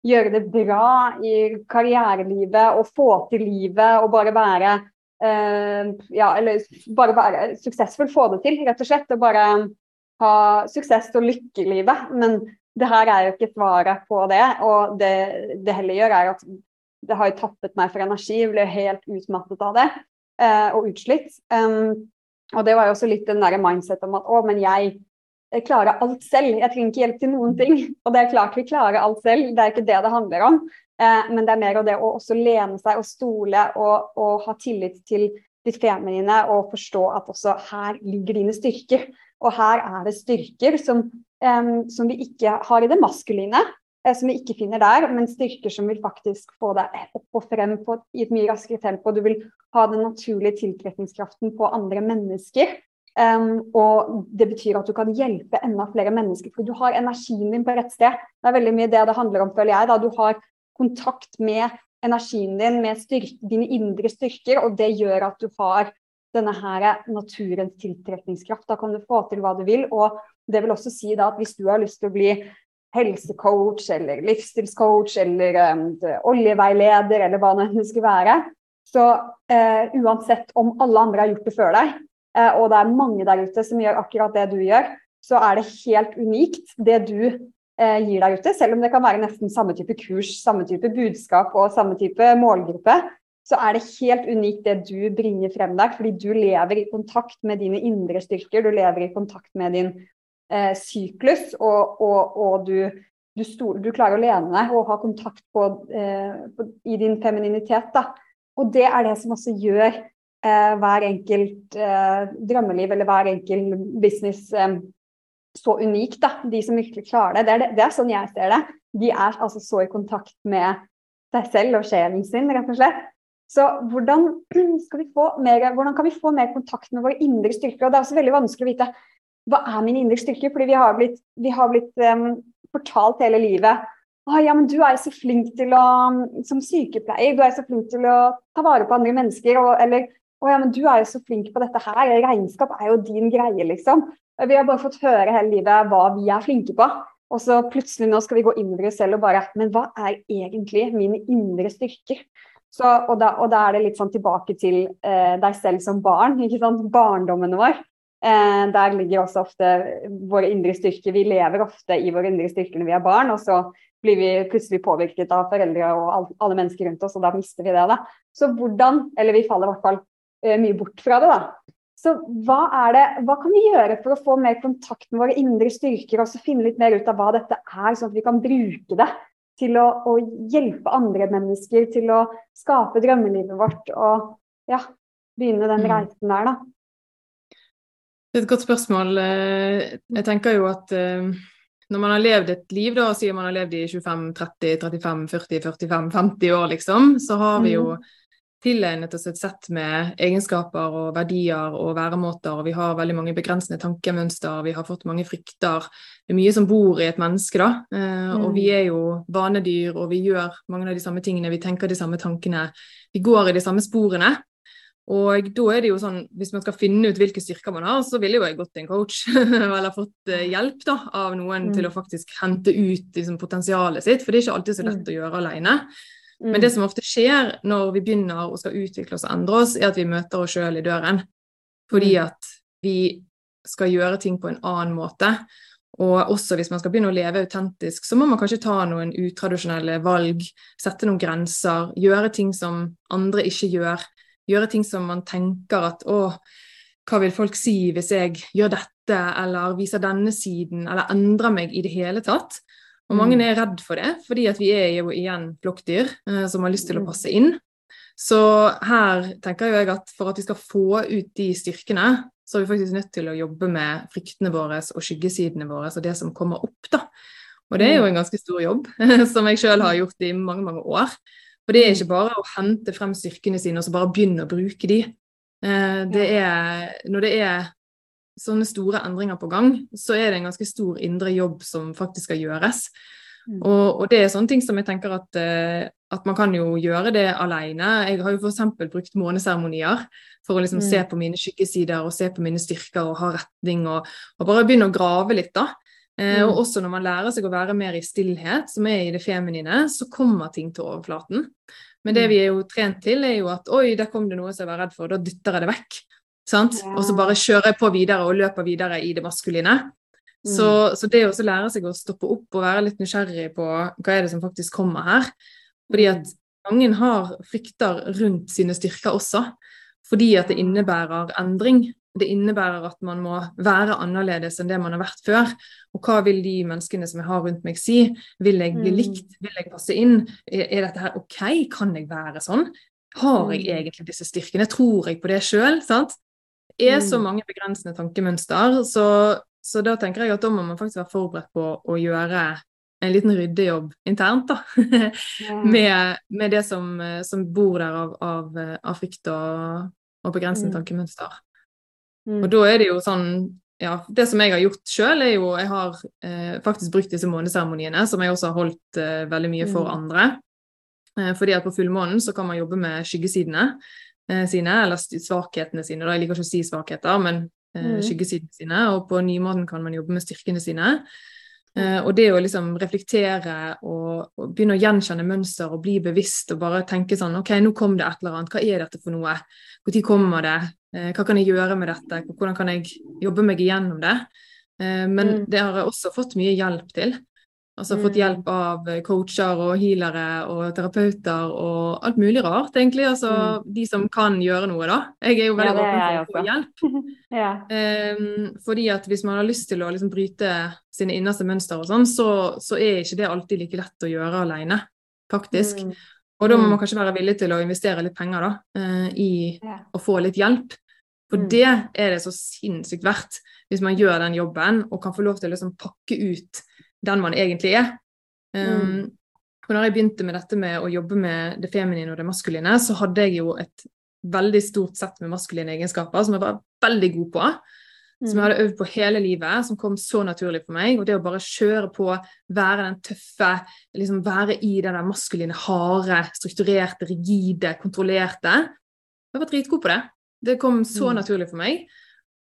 gjøre det bra i karrierelivet og få til livet og bare være eh, Ja, eller bare være suksessfull, få det til, rett og slett. Og bare ha suksess og lykke i livet. Men det her er jo ikke svaret på det. Og det det heller gjør, er at det har jo tappet meg for energi. Jeg ble helt utmattet av det og utslitt. Og det var jo også litt den derre mindset om at å, men jeg klarer alt selv. Jeg trenger ikke hjelp til noen ting. [laughs] Og det er klart vi klarer alt selv, det er ikke det det handler om. Eh, men det er mer av det å også lene seg og stole og, og ha tillit til ditt feminine og forstå at også her ligger dine styrker. Og her er det styrker som, um, som vi ikke har i det maskuline. Eh, som vi ikke finner der, men styrker som vil faktisk få deg opp og frem på, i et mye raskere tempo. Du vil ha den naturlige tiltrekningskraften på andre mennesker. Um, og det betyr at du kan hjelpe enda flere mennesker, for du har energien din på rett sted. Det er veldig mye det det handler om, føler jeg. Da. Du har kontakt med energien din, med styrke, dine indre styrker, og det gjør at du har denne her naturens tiltrekningskraft. Da kan du få til hva du vil. Og det vil også si da at hvis du har lyst til å bli helsecoach eller livsstilscoach eller um, oljeveileder eller hva det skulle være. Så uh, uansett om alle andre har gjort det før deg, uh, og det er mange der ute som gjør akkurat det du gjør, så er det helt unikt det du uh, gir der ute. Selv om det kan være nesten samme type kurs, samme type budskap og samme type målgruppe, så er det helt unikt det du bringer frem der. Fordi du lever i kontakt med dine indre styrker, du lever i kontakt med din eh, syklus, og, og, og du, du, stol, du, klarer å lene deg og ha kontakt på, eh, på, i din femininitet. Da. Og det er det som også gjør eh, hver enkelt eh, drømmeliv eller hver enkelt business eh, så unikt. Da. De som virkelig klarer det. Det er, det er, sånn jeg ser det. De er altså så i kontakt med seg selv og sjelen sin, rett og slett. Så hvordan, mer, hvordan, kan vi få mer kontakt med våre indre styrker? Og Det er også veldig vanskelig å vite hva er min indre styrke? Fordi vi har blitt, vi har blitt um, fortalt hele livet å ja, men du er så flink til å Som sykepleier, du er så flink til å ta vare på andre mennesker. Og, eller Å ja, men du er jo så flink på dette her. Regnskap er jo din greie, liksom. Vi har bare fått høre hele livet hva vi er flinke på. Og så plutselig nå skal vi gå inn i oss selv og bare Men hva er egentlig mine indre styrker? Så, og, da, og, da, er det litt sånn tilbake til eh, deg selv som barn. ikke sant? Barndommen vår. Eh, der ligger også ofte våre indre styrker. Vi lever ofte i våre indre styrker når vi er barn, og så blir vi plutselig påvirket av foreldre og alle mennesker rundt oss, og da mister vi det. da. Så hvordan, eller vi faller i hvert fall eh, mye bort fra det, da. Så hva, er det, hva kan vi gjøre for å få mer kontakt med våre indre styrker og så finne litt mer ut av hva dette er, sånn at vi kan bruke det til å, å hjelpe andre mennesker til å skape drømmelivet vårt og ja, begynne den mm. reisen der, da? Det er et godt spørsmål. Eh, jeg tenker jo at eh, når man har levd et liv, da, sier man har levd i 25, 30, 35, 40, 45, 50 år, liksom, så har vi jo mm. tilegnet oss et sett med egenskaper og verdier og væremåter, og vi har veldig mange begrensende tankemønster, vi har fått mange frykter. Det er mye som bor i et menneske, da. Eh, og vi mm. er jo vanedyr, og vi gjør mange av de samme tingene, vi tenker de samme tankene. Vi går i de samme sporene. Og da er det jo sånn, hvis man skal finne ut hvilke styrker man har, så ville jo jeg gått til en coach [laughs] eller fått eh, hjelp da, av noen mm. til å faktisk hente ut liksom, potensialet sitt, for det er ikke alltid så lett mm. å gjøre alene. Mm. Men det som ofte skjer når vi begynner å skal utvikle oss og endre oss, er at vi møter oss sjøl i døren. Fordi mm. at vi skal gjøre ting på en annen måte. Og også hvis man skal begynne å leve autentisk, så må man kanskje ta noen utradisjonelle valg, sette noen grenser, gjøre ting som andre ikke gjør gjøre ting som man tenker at å, hva vil folk si hvis jeg gjør dette, eller viser denne siden, eller endrer meg i det hele tatt. Og mange mm. er redd for det, fordi at vi er jo igjen flokkdyr eh, som har lyst til å mm. passe inn. Så her tenker jeg at for at vi skal få ut de styrkene, så er vi faktisk nødt til å jobbe med fryktene våre og skyggesidene våre og det som kommer opp, da. Og det er jo mm. en ganske stor jobb, [laughs] som jeg sjøl har gjort i mange, mange år. For det er ikke bare å hente frem styrkene sine og så bare begynne å bruke de. Eh, det er, når det er sånne store endringer på gang, så er det en ganske stor indre jobb som faktisk skal gjøres. Mm. Og, og, det er sånne ting som jeg tenker at, eh, at man kan jo gjøre det alene. Jeg har jo f.eks. brukt måneseremonier for å liksom mm. se på mine skyggesider og se på mine styrker og ha retning, og, og bare begynne å grave litt, da. Eh, og mm. også når man lærer seg å være mer i stillhet, som er i det feminine, så kommer ting til overflaten. Men det mm. vi er jo trent til, er jo at oi, der kom det noe som jeg var redd for, da dytter jeg det vekk. Sant? Og så bare kjører jeg på videre og løper videre i det maskuline. Mm. Så, så, det å lære seg å stoppe opp og være litt nysgjerrig på hva er det som faktisk kommer her. Fordi at mange har frykter rundt sine styrker også. Fordi at det innebærer endring. Det innebærer at man må være annerledes enn det man har vært før. Og hva vil de menneskene som jeg har rundt meg si? Vil jeg bli mm. likt? Vil jeg passe inn? Er, dette her OK? Kan jeg være sånn? Har jeg mm. egentlig disse styrkene? Tror jeg på det sjøl? Det er så mm. mange begrensende tankemønster. Så, så, da tenker jeg at da må man faktisk være forberedt på å gjøre en liten ryddejobb internt, da. [laughs] med, med, det som, som, bor der av, av, av frykt og, og begrensende tankemønster. Mm. Og da er det jo sånn ja, Det som jeg har gjort sjøl, er jo Jeg har eh, faktisk brukt disse måneseremoniene, som jeg også har holdt eh, veldig mye for mm. andre. Eh, fordi at på fullmånen så kan man jobbe med skyggesidene eh, sine, eller svakhetene sine. Da. Jeg liker ikke å si svakheter, men eh, mm. skyggesidene sine. Og på nymånen kan man jobbe med styrkene sine. Uh, og det å liksom reflektere og, og, begynne å gjenkjenne mønster og bli bevisst og bare tenke sånn OK, nå kom det et eller annet. Hva er dette for noe? Når kommer det? Eh, hva kan jeg gjøre med dette? Hvordan kan jeg jobbe meg igjennom det? Eh, men mm. det har jeg også fått mye hjelp til. Altså fått mm. hjelp av coacher og healere og terapeuter og alt mulig rart, egentlig. Altså mm. de som kan gjøre noe, da. Jeg er jo veldig ja, åpen for å få hjelp. [laughs] ja. um, fordi at hvis man har lyst til å liksom bryte sine innerste mønster og sånn, så, så, er ikke det alltid like lett å gjøre alene, faktisk. Mm. Og da må mm. man kanskje være villig til å investere litt penger da, uh, i ja. å få litt hjelp. For mm. det er det så sinnssykt verdt hvis man gjør den jobben og kan få lov til å liksom pakke ut den man egentlig er. Um, mm. Og når jeg begynte med dette med å jobbe med det feminine og det maskuline, så hadde jeg jo et veldig stort sett med maskuline egenskaper som jeg var veldig god på som jeg mm. hadde øvd på hele livet, som kom så naturlig for meg. Og det å bare kjøre på, være den tøffe, liksom være i det der maskuline, harde, strukturerte, rigide, kontrollerte. Jeg var dritgod på det. Det kom så Mm. naturlig for meg.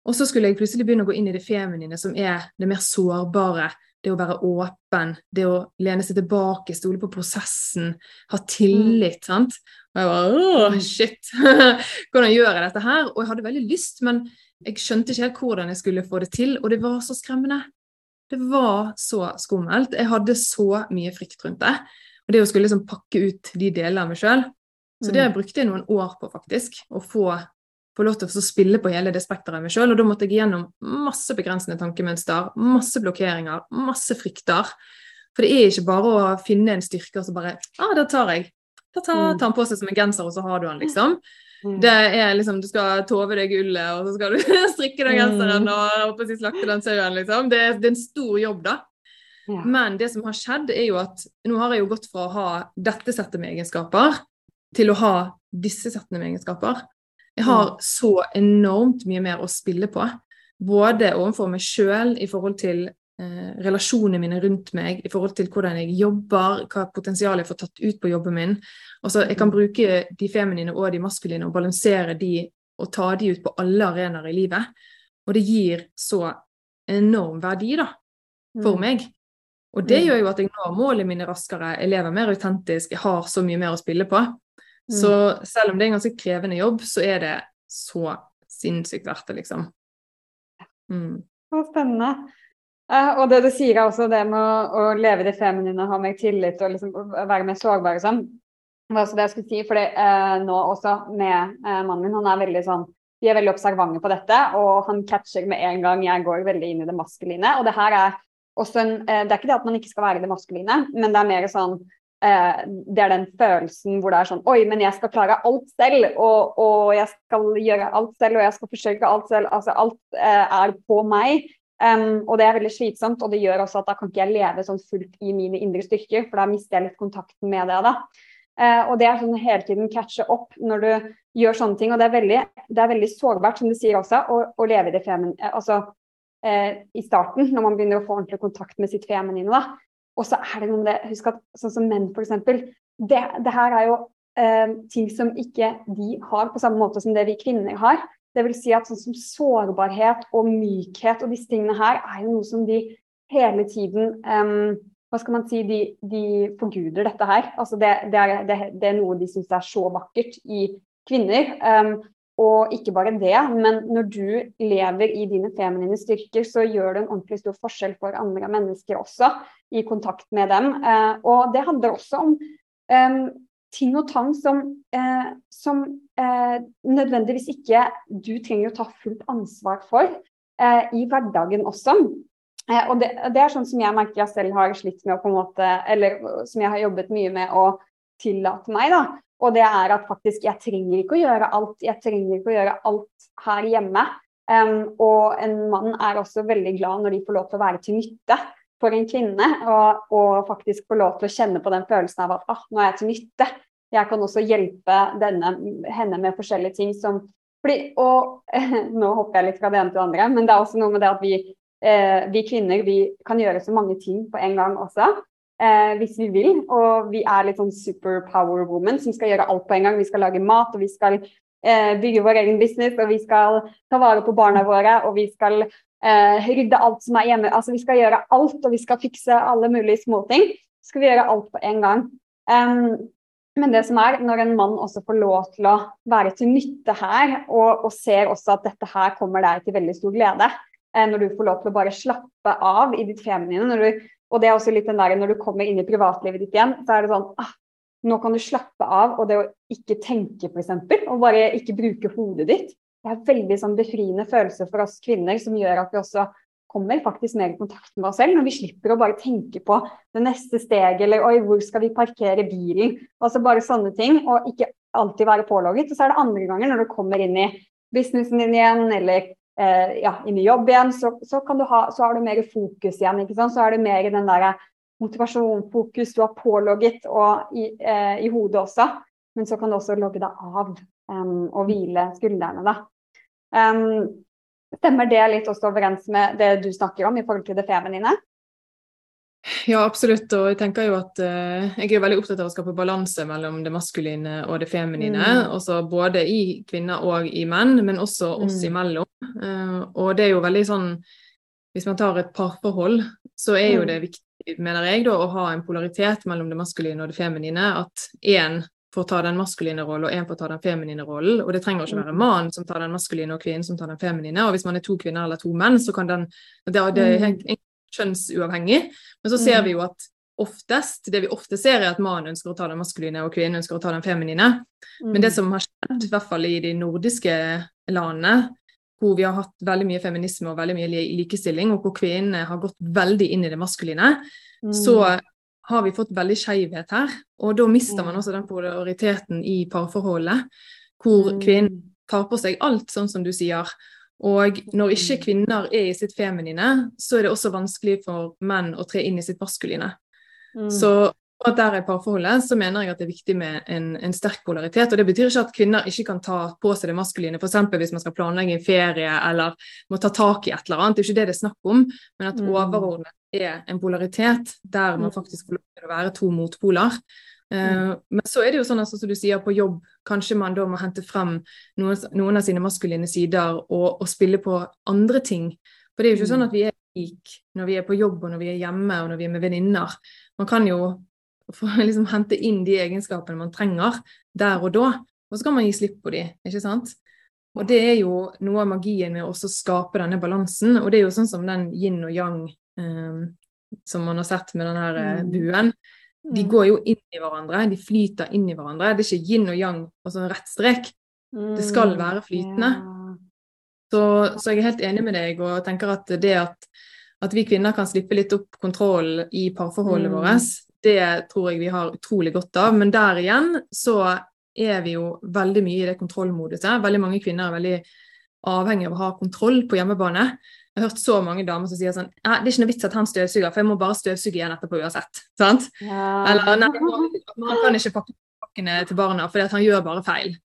Og så skulle jeg plutselig begynne å gå inn i det feminine, som er det mer sårbare. Det å være åpen, det å lene seg tilbake, stole på prosessen, ha tillit. sant? Og jeg bare åh, Mm. shit! [laughs] Hvordan gjør jeg dette her? Og jeg hadde veldig lyst, men jeg skjønte ikke helt hvordan jeg skulle få det til, og det var så skremmende. Det var så skummelt. Jeg hadde så mye frykt rundt det. Og det å skulle liksom pakke ut de delene av meg sjøl. Så det brukte jeg noen år på, faktisk. Å få, få lov til å spille på hele det spekteret av meg sjøl. Og da måtte jeg gjennom masse begrensende tankemønster, masse blokkeringer, masse frykter. For det er ikke bare å finne en styrke og så bare ah, det tar jeg. Da tar, Mm. tar han på seg som en genser, og så har du han, liksom. Mm. Det er liksom, Du skal tove deg gullet, og så skal du [laughs] strikke den genseren Mm. og slakte den sauen. Liksom. Det, det er en stor jobb, da. Ja. Men det som har skjedd, er jo at nå har jeg jo gått fra å ha dette settet med egenskaper til å ha disse settene med egenskaper. Jeg har så enormt mye mer å spille på. Både overfor meg sjøl i forhold til eh, relasjonene mine rundt meg, i forhold til hvordan jeg jobber, hva potensialet jeg får tatt ut på jobben min. Altså, jeg kan bruke de feminine og de maskuline og balansere de og ta de ut på alle arenaer i livet. Og det gir så enorm verdi, da, for Mm. meg. Og det Mm. gjør jo at jeg når målene mine raskere, jeg lever mer autentisk, jeg har så mye mer å spille på. Mm. Så selv om det er en ganske krevende jobb, så er det så sinnssykt verdt det, liksom. Mm. Så spennende. Eh, og det du sier er også det med å, å leve i det feminine, ha mer tillit og liksom være mer sårbar og sånn. Det var også det jeg skulle si, for eh, nå også med eh, mannen min, han er veldig sånn De er veldig observante på dette, og han catcher med en gang jeg går veldig inn i det maskuline. Og det her er også en Det er ikke det at man ikke skal være i det maskuline, men det er mer sånn eh, Det er den følelsen hvor det er sånn Oi, men jeg skal klare alt selv, og, og jeg skal gjøre alt selv, og jeg skal forsøke alt selv. Altså alt eh, er på meg. Um, og det er veldig slitsomt, og det gjør også at da kan ikke jeg leve sånn fullt i mine indre styrker, for da mister jeg litt kontakten med det. da. Uh, og det er sånn hele tiden catche opp når du gjør sånne ting. Og det er veldig, det er veldig sårbart, som du sier også, å, å leve i det feminine. Altså uh, i starten, når man begynner å få ordentlig kontakt med sitt feminine. da. Og så er det noe med det, husk at sånn som menn f.eks. Det, det her er jo eh, ting som ikke de har på samme måte som det vi kvinner har. Det vil si at sånn som sårbarhet og mykhet og disse tingene her er jo noe som de hele tiden eh, Hva skal man si, de, de forguder dette her. Altså det, det, er, det, det er noe de syns er så vakkert i kvinner. Um, og ikke bare det, men når du lever i dine feminine styrker, så gjør det en ordentlig stor forskjell for andre mennesker også, i kontakt med dem. Eh, og det handler også om um, ting og tang som, eh, som eh, nødvendigvis ikke du trenger å ta fullt ansvar for eh, i hverdagen også. Eh, og det, det, er sånn som jeg merker jeg selv har slitt med å på en måte, eller som jeg har jobbet mye med å tillate meg. da, Og det er at faktisk jeg trenger ikke å gjøre alt. Jeg trenger ikke å gjøre alt her hjemme. Um, og en mann er også veldig glad når de får lov til å være til nytte for en kvinne, og, og, faktisk får lov til å kjenne på den følelsen av at ah, nå er jeg til nytte. Jeg kan også hjelpe denne, henne med forskjellige ting som fordi, og [laughs] Nå hopper jeg litt fra det ene til det andre, men det er også noe med det at vi, eh, vi kvinner vi kan gjøre så mange ting på en gang også. Eh, hvis vi vil. Og vi er litt sånn superpower woman som skal gjøre alt på en gang. Vi skal lage mat, og vi skal eh, bygge vår egen business, og vi skal ta vare på barna våre, og vi skal eh, rydde alt som er hjemme. Altså vi skal gjøre alt, og vi skal fikse alle mulige småting. Skal vi gjøre alt på en gang. Um, men det som er, når en mann også får lov til å være til nytte her, og, og ser også at dette her kommer deg til veldig stor glede, eh, når du får lov til å bare slappe av i ditt feminine, du, og det er også litt den der når du kommer inn i privatlivet ditt igjen, så er det sånn ah, nå kan du slappe av, og det å ikke tenke f.eks., og bare ikke bruke hodet ditt, det er veldig sånn befriende følelse for oss kvinner som gjør at vi også kommer faktisk mer i kontakt med oss selv, når vi slipper å bare tenke på det neste steget, eller oi, hvor skal vi parkere bilen? Altså bare sånne ting, og ikke alltid være pålogget. Og så er det andre ganger når du kommer inn i businessen din igjen, eller eh, ja, inn i jobb igjen, så, så, du ha, så har du mer fokus igjen. ikke sant? Så er det mer i den der motivasjonfokus du har pålogget og i, eh, i hodet også. Men så kan du også logge deg av um, og hvile skuldrene, da. Um, Stemmer det litt også overens med det du snakker om i forhold til det feminine? Ja, absolutt. Og jeg tenker jo at uh, jeg er veldig opptatt av å skape balanse mellom det maskuline og det feminine. Mm. Både i kvinner og i menn, men også oss mm. imellom. Uh, og det er jo veldig sånn Hvis man tar et parforhold, så er jo mm. det viktig, mener jeg, da, å ha en polaritet mellom det maskuline og det feminine. At én får ta den maskuline rollen, og én får ta den feminine rollen. Og det trenger ikke være mm. mannen som tar den maskuline, og kvinnen som tar den feminine. Og hvis man er to kvinner eller to menn, så kan den Det, det er mm. helt kjønnsuavhengig. Men så ser mm. vi jo at oftest, det vi ofte ser, er at mannen ønsker å ta den maskuline, og kvinnen ønsker å ta den feminine. Men det som har skjedd, i hvert fall i de nordiske landene, hvor vi har hatt veldig mye feminisme og veldig mye likestilling, og hvor kvinnene har gått veldig inn i det maskuline, mm. så har vi fått veldig skeivhet her. Og da mister man også den polariteten i parforholdet, hvor mm. kvinnen tar på seg alt, sånn som du sier. Og når ikke kvinner er i sitt feminine, så er det også vanskelig for menn å tre inn i sitt maskuline. Mm. Så at der er parforholdet, så mener jeg at det er viktig med en, en, sterk polaritet. Og det betyr ikke at kvinner ikke kan ta på seg det maskuline, f.eks. hvis man skal planlegge en ferie eller må ta tak i et eller annet. Det er ikke det det er snakk om, men at mm. overordnet er en polaritet der man mm. faktisk får lov til å være to motpoler. Uh, men så er det jo sånn altså, som du sier, på jobb kanskje man da må hente frem noen, noen av sine maskuline sider og, og, spille på andre ting. For det er jo ikke sånn at vi er lik når vi er på jobb og når vi er hjemme og når vi er med venninner. Man kan jo [laughs] liksom hente inn de egenskapene man trenger der og da. Og så kan man gi slipp på de, ikke sant. Og det er jo noe av magien med å skape denne balansen. Og det er jo sånn som den yin og yang eh, som man har sett med denne her mm. buen. De mm. går jo inn i hverandre, de flyter inn i hverandre. Det er ikke yin og yang og sånn rett strek. Det skal mm. være flytende. Så, så, jeg er helt enig med deg og tenker at det at, at vi kvinner kan slippe litt opp kontroll i parforholdet mm. vårt, det tror jeg vi har utrolig godt av. Men der igjen så er vi jo veldig mye i det kontrollmoduset. Veldig mange kvinner er veldig avhengig av å ha kontroll på hjemmebane. Jeg har hørt så mange damer som sier sånn Det er ikke noe vits at han støvsuger, for jeg må bare støvsuge igjen etterpå uansett. Sant? Ja. Eller nei, man kan ikke pakke pakkene til barna fordi han gjør bare feil.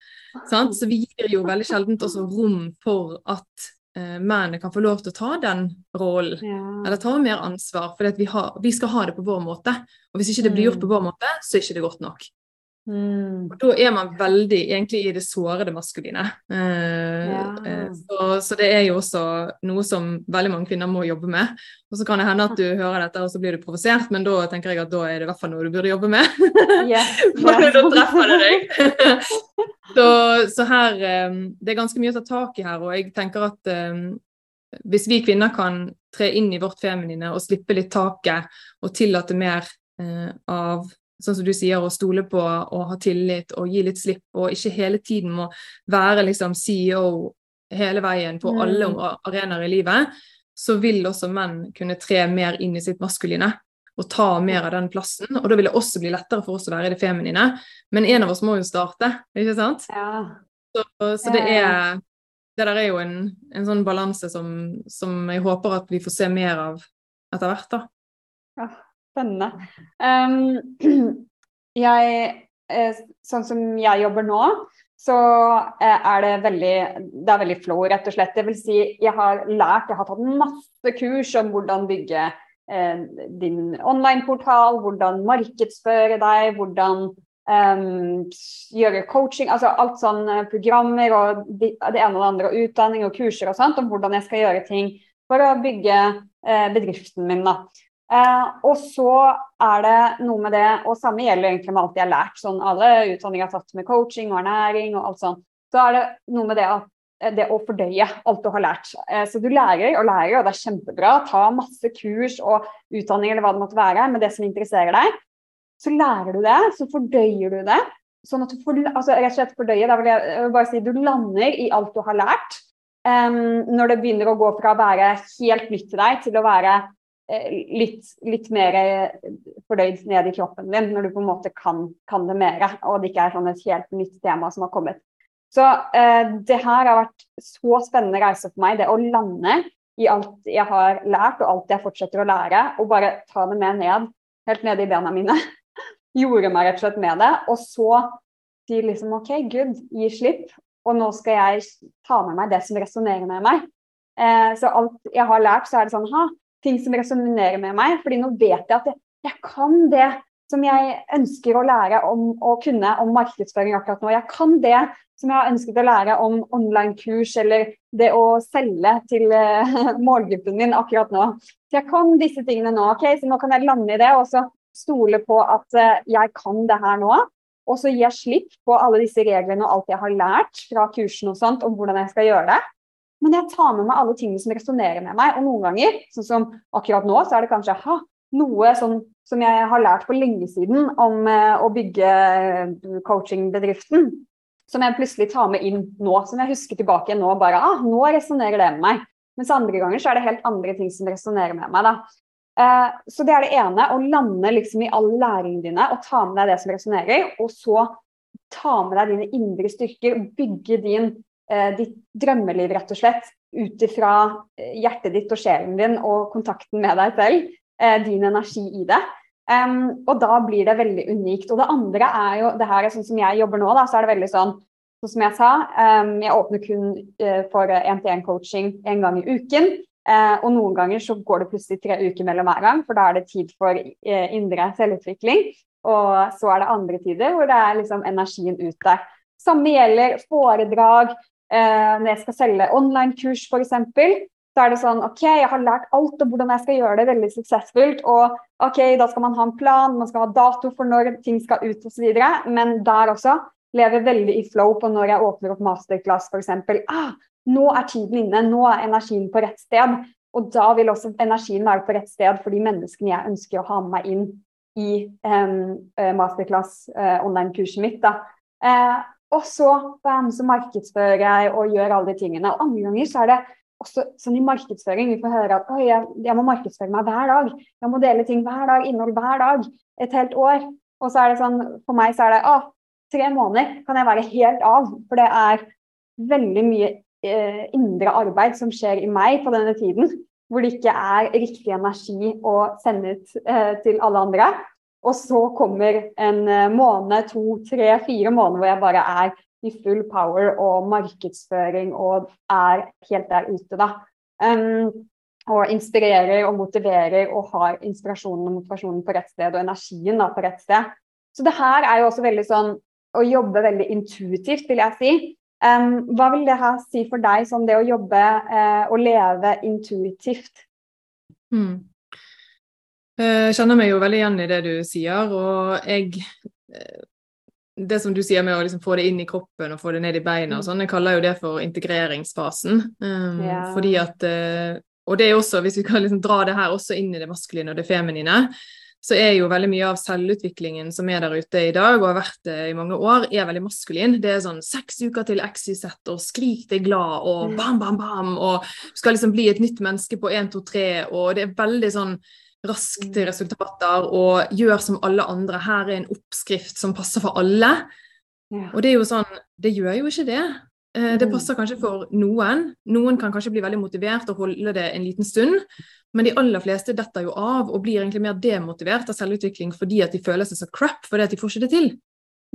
Sant? Så vi gir jo veldig sjelden også rom for at eh, mennene kan få lov til å ta den rollen, ja. eller ta mer ansvar. For vi, vi, skal ha det på vår måte. Og hvis ikke det blir gjort på mm. vår måte, så er det ikke godt nok. Mm. Og da er man veldig egentlig i det sårede maskuline. Eh, ja. eh, så, så, det er jo også noe som veldig mange kvinner må jobbe med. Og så kan det hende at du hører dette og så blir du provosert, men da tenker jeg at da er det i hvert fall noe du burde jobbe med. Yeah. [laughs] For da treffer det deg. [laughs] så, så, her eh, Det er ganske mye å ta tak i her, og jeg tenker at eh, hvis vi kvinner kan tre inn i vårt feminine og slippe litt taket og tillate mer eh, av sånn som du sier, å stole på og ha tillit og gi litt slipp, og ikke hele tiden må være liksom CEO hele veien på alle mm. arenaer i livet, så vil også menn kunne tre mer inn i sitt maskuline og ta mer av den plassen. Og da vil det også bli lettere for oss å være i det feminine. Men en av oss må jo starte, ikke sant? Ja. Så, så, det er Det der er jo en, en sånn balanse som, som, jeg håper at vi får se mer av etter hvert, da. Ja. Spennende. Um, [clears throat] jeg, eh, sånn som jeg jobber nå, så eh, er det veldig det er veldig flow, rett og slett. Det vil si, jeg har lært, jeg har tatt masse kurs om hvordan bygge eh, din online-portal, hvordan markedsføre deg, hvordan um, gjøre coaching, altså alt sånn programmer og det ene og det andre, og utdanning og kurser og sånt, om hvordan jeg skal gjøre ting for å bygge eh, bedriften min. da. Eh, og så er det noe med det, og samme gjelder egentlig med alt jeg har lært, sånn alle utdanninger jeg har tatt med coaching og ernæring og alt sånt, så er det noe med det eh, det å fordøye alt du har lært. Eh, så du lærer og lærer, og det er kjempebra. Ta masse kurs og utdanning eller hva det måtte være med det som interesserer deg. Så lærer du det, så fordøyer du det. Sånn at du for, altså rett og slett fordøye, da vil jeg bare si du lander i alt du har lært. Um, når det begynner å gå fra å være helt nytt til deg til å være litt, litt, mer eh, fordøyd ned i kroppen din når du på en måte kan, kan, det mer, og det ikke er sånn et helt nytt tema som har kommet. Så eh, det her har vært så spennende reise for meg, det å lande i alt jeg har lært og alt jeg fortsetter å lære, og bare ta det med ned, helt nede i bena mine. [laughs] Gjorde meg rett og slett med det. Og så si liksom OK, good, gi slipp. Og nå skal jeg ta med meg det som resonnerer med meg. Eh, så alt jeg har lært, så er det sånn ha, ting som resonnerer med meg. fordi nå vet jeg at jeg, jeg kan det som jeg ønsker å lære om å kunne om markedsføring akkurat nå. Jeg kan det som jeg har ønsket å lære om online-kurs eller det å selge til uh, [laughs] målgruppen min akkurat nå. Så jeg kan disse tingene nå, ok, så nå kan jeg lande i det og så stole på at uh, jeg kan det her nå. Og så gir jeg slipp på alle disse reglene og alt jeg har lært fra kursen og sånt om hvordan jeg skal gjøre det. Men jeg tar med meg alle tingene som resonnerer med meg. Og noen ganger, sånn som akkurat nå, så er det kanskje ha, noe sånn som jeg har lært for lenge siden om eh, å bygge eh, coachingbedriften, som jeg plutselig tar med inn nå. Som jeg husker tilbake nå. bare, ah, Nå resonnerer det med meg. Mens andre ganger så er det helt andre ting som resonnerer med meg. da. Eh, så det er det ene. Å lande liksom i alle læringene dine og ta med deg det som resonnerer. Og så ta med deg dine indre styrker. Bygge din, ditt drømmeliv, rett og slett. Ut ifra hjertet ditt og sjelen din og kontakten med deg selv. Eh, din energi i det. Um, og da blir det veldig unikt. Og det andre er jo det her er sånn som jeg jobber nå, da, så er det veldig sånn sånn som jeg sa, um, jeg åpner kun uh, for én-til-én-coaching en gang i uken. Uh, og noen ganger så går det plutselig tre uker mellom hver gang, for da er det tid for uh, indre selvutvikling. Og så er det andre tider hvor det er liksom energien ut der. Samme gjelder foredrag, når jeg skal selge online-kurs f.eks så er det sånn OK, jeg har lært alt om hvordan jeg skal gjøre det veldig suksessfullt. Og OK, da skal man ha en plan, man skal ha dato for når ting skal ut osv. Men der også lever veldig i flow på når jeg åpner opp masterclass f.eks. Ah, nå er tiden inne, nå er energien på rett sted. Og da vil også energien være på rett sted for de menneskene jeg ønsker å ha med meg inn i um, masterclass uh, online-kurset mitt. da. Uh, og så, bam, så markedsfører jeg og gjør alle de tingene. Og andre ganger så er det også sånn i markedsføring. Vi får høre at jeg, jeg, må markedsføre meg hver dag. Jeg må dele ting hver dag, innhold hver dag. Et helt år. Og så er det sånn, for meg så er det ah, tre måneder kan jeg være helt av. For det er veldig mye eh, indre arbeid som skjer i meg på denne tiden. Hvor det ikke er riktig energi å sende ut eh, til alle andre. Og så kommer en eh, måned, to, tre, fire måneder hvor jeg bare er i full power og markedsføring og er helt der ute, da. Um, og inspirerer og motiverer og har inspirasjonen og motivasjonen på rett sted og energien da, på rett sted. Så det her er jo også veldig sånn å jobbe veldig intuitivt, vil jeg si. Um, hva vil det her si for deg, sånn det å jobbe uh, og leve intuitivt? Mm. Jeg kjenner meg jo veldig igjen i det du sier, og jeg eh, det som du sier med å liksom få det inn i kroppen og få det ned i beina og mm. sånn, jeg kaller jo det for integreringsfasen. Um, ja. Fordi at uh, Og det er også, hvis vi kan liksom dra det her også inn i det maskuline og det feminine, så er jo veldig mye av selvutviklingen som er der ute i dag, og har vært det i mange år, er veldig maskulin. Det er sånn seks uker til XYZ, og skrik deg glad, og bam, bam, bam, og du skal liksom bli et nytt menneske på 1, 2, 3, og det er veldig sånn raskt til resultater og gjør som alle andre. Her er en oppskrift som passer for alle. Ja. Og det er jo sånn Det gjør jo ikke det. Eh, det mm. passer kanskje for noen. Noen kan kanskje bli veldig motivert og holde det en liten stund. Men de aller fleste detter jo av og blir egentlig mer demotivert av selvutvikling fordi at de føler seg så crap fordi at de får ikke det til.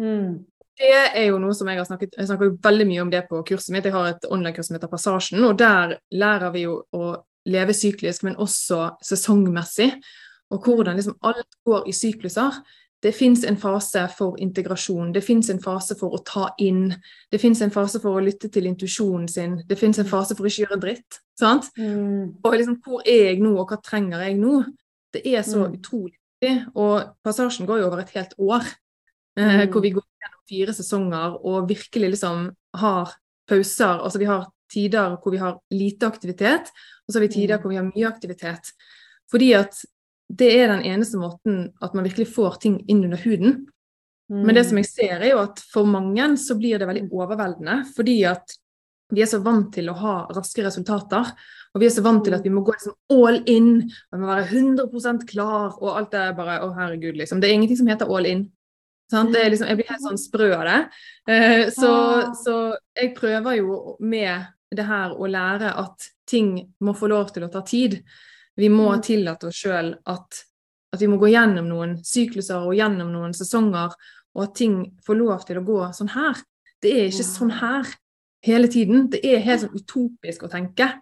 Mm. Det er jo noe som Jeg har snakket jeg snakker jo veldig mye om det på kurset mitt. Jeg har et online-kurs som heter Passasjen, og der lærer vi jo å leve syklisk, men også sesongmessig. Og hvordan liksom alt går i sykluser. Det fins en fase for integrasjon, det fins en fase for å ta inn. Det fins en fase for å lytte til intuisjonen sin, det fins en fase for å ikke gjøre dritt. sant? Mm. Og liksom, hvor er jeg nå, og hva trenger jeg nå? Det er så mm. utrolig viktig. Og passasjen går jo over et helt år, eh, mm. hvor vi går gjennom fire sesonger og virkelig liksom har pauser. Altså vi har tider hvor vi har lite aktivitet, og så har vi tider mm. hvor vi har mye aktivitet. Fordi at det er den eneste måten at man virkelig får ting inn under huden. Men det som jeg ser, er jo at for mange så blir det veldig overveldende. Fordi at vi er så vant til å ha raske resultater. Og vi er så vant til at vi må gå liksom all in, og vi må være 100% klar, og alt det er bare Å, herregud, liksom. Det er ingenting som heter all in. Liksom, jeg blir helt sånn sprø av det. Uh, så, ah. så, jeg prøver jo med det her å lære at ting må få lov til å ta tid. Vi må mm. tillate oss sjøl at, at, vi må gå gjennom noen sykluser og gjennom noen sesonger, og at ting får lov til å gå sånn her. Det er ikke sånn her hele tiden. Det er helt sånn utopisk å tenke.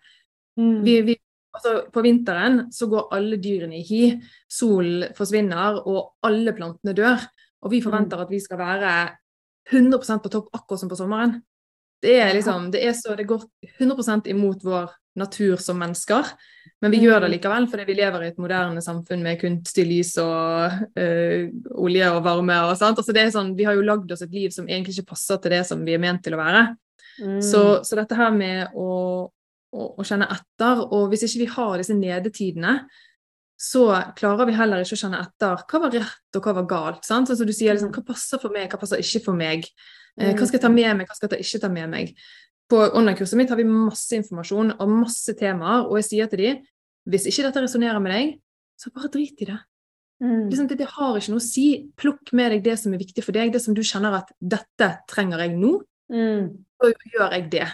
Mm. Vi, vi Altså, på vinteren så går alle dyrene i hi, solen forsvinner og alle plantene dør. Og vi forventer at vi skal være 100% på topp akkurat som på sommeren. Det er liksom, det er så, det går 100% imot vår natur som mennesker. Men vi gjør det mm. likevel fordi vi lever i et moderne samfunn med kunstig lys og øh, olje og varme. og sånt. Altså det er sånn, Vi har jo lagd oss et liv som egentlig ikke passer til det som vi er ment til å være. Mm. Så, så, dette her med å, å, å, kjenne etter, og hvis ikke vi har disse nedetidene, så klarer vi heller ikke å kjenne etter hva var rett og hva var galt. sant? Altså du sier liksom, mm. Hva passer for meg, hva passer ikke for meg? Eh, hva skal jeg ta med meg, hva skal jeg ikke ta med meg? På online-kurset mitt har vi masse informasjon og masse temaer, og jeg sier til dem hvis ikke dette resonnerer med deg, så bare drit i det. Mm. Liksom, det, det, har ikke noe å si. Plukk med deg det som er viktig for deg, det som du kjenner at 'dette trenger jeg nå', mm. så gjør jeg det.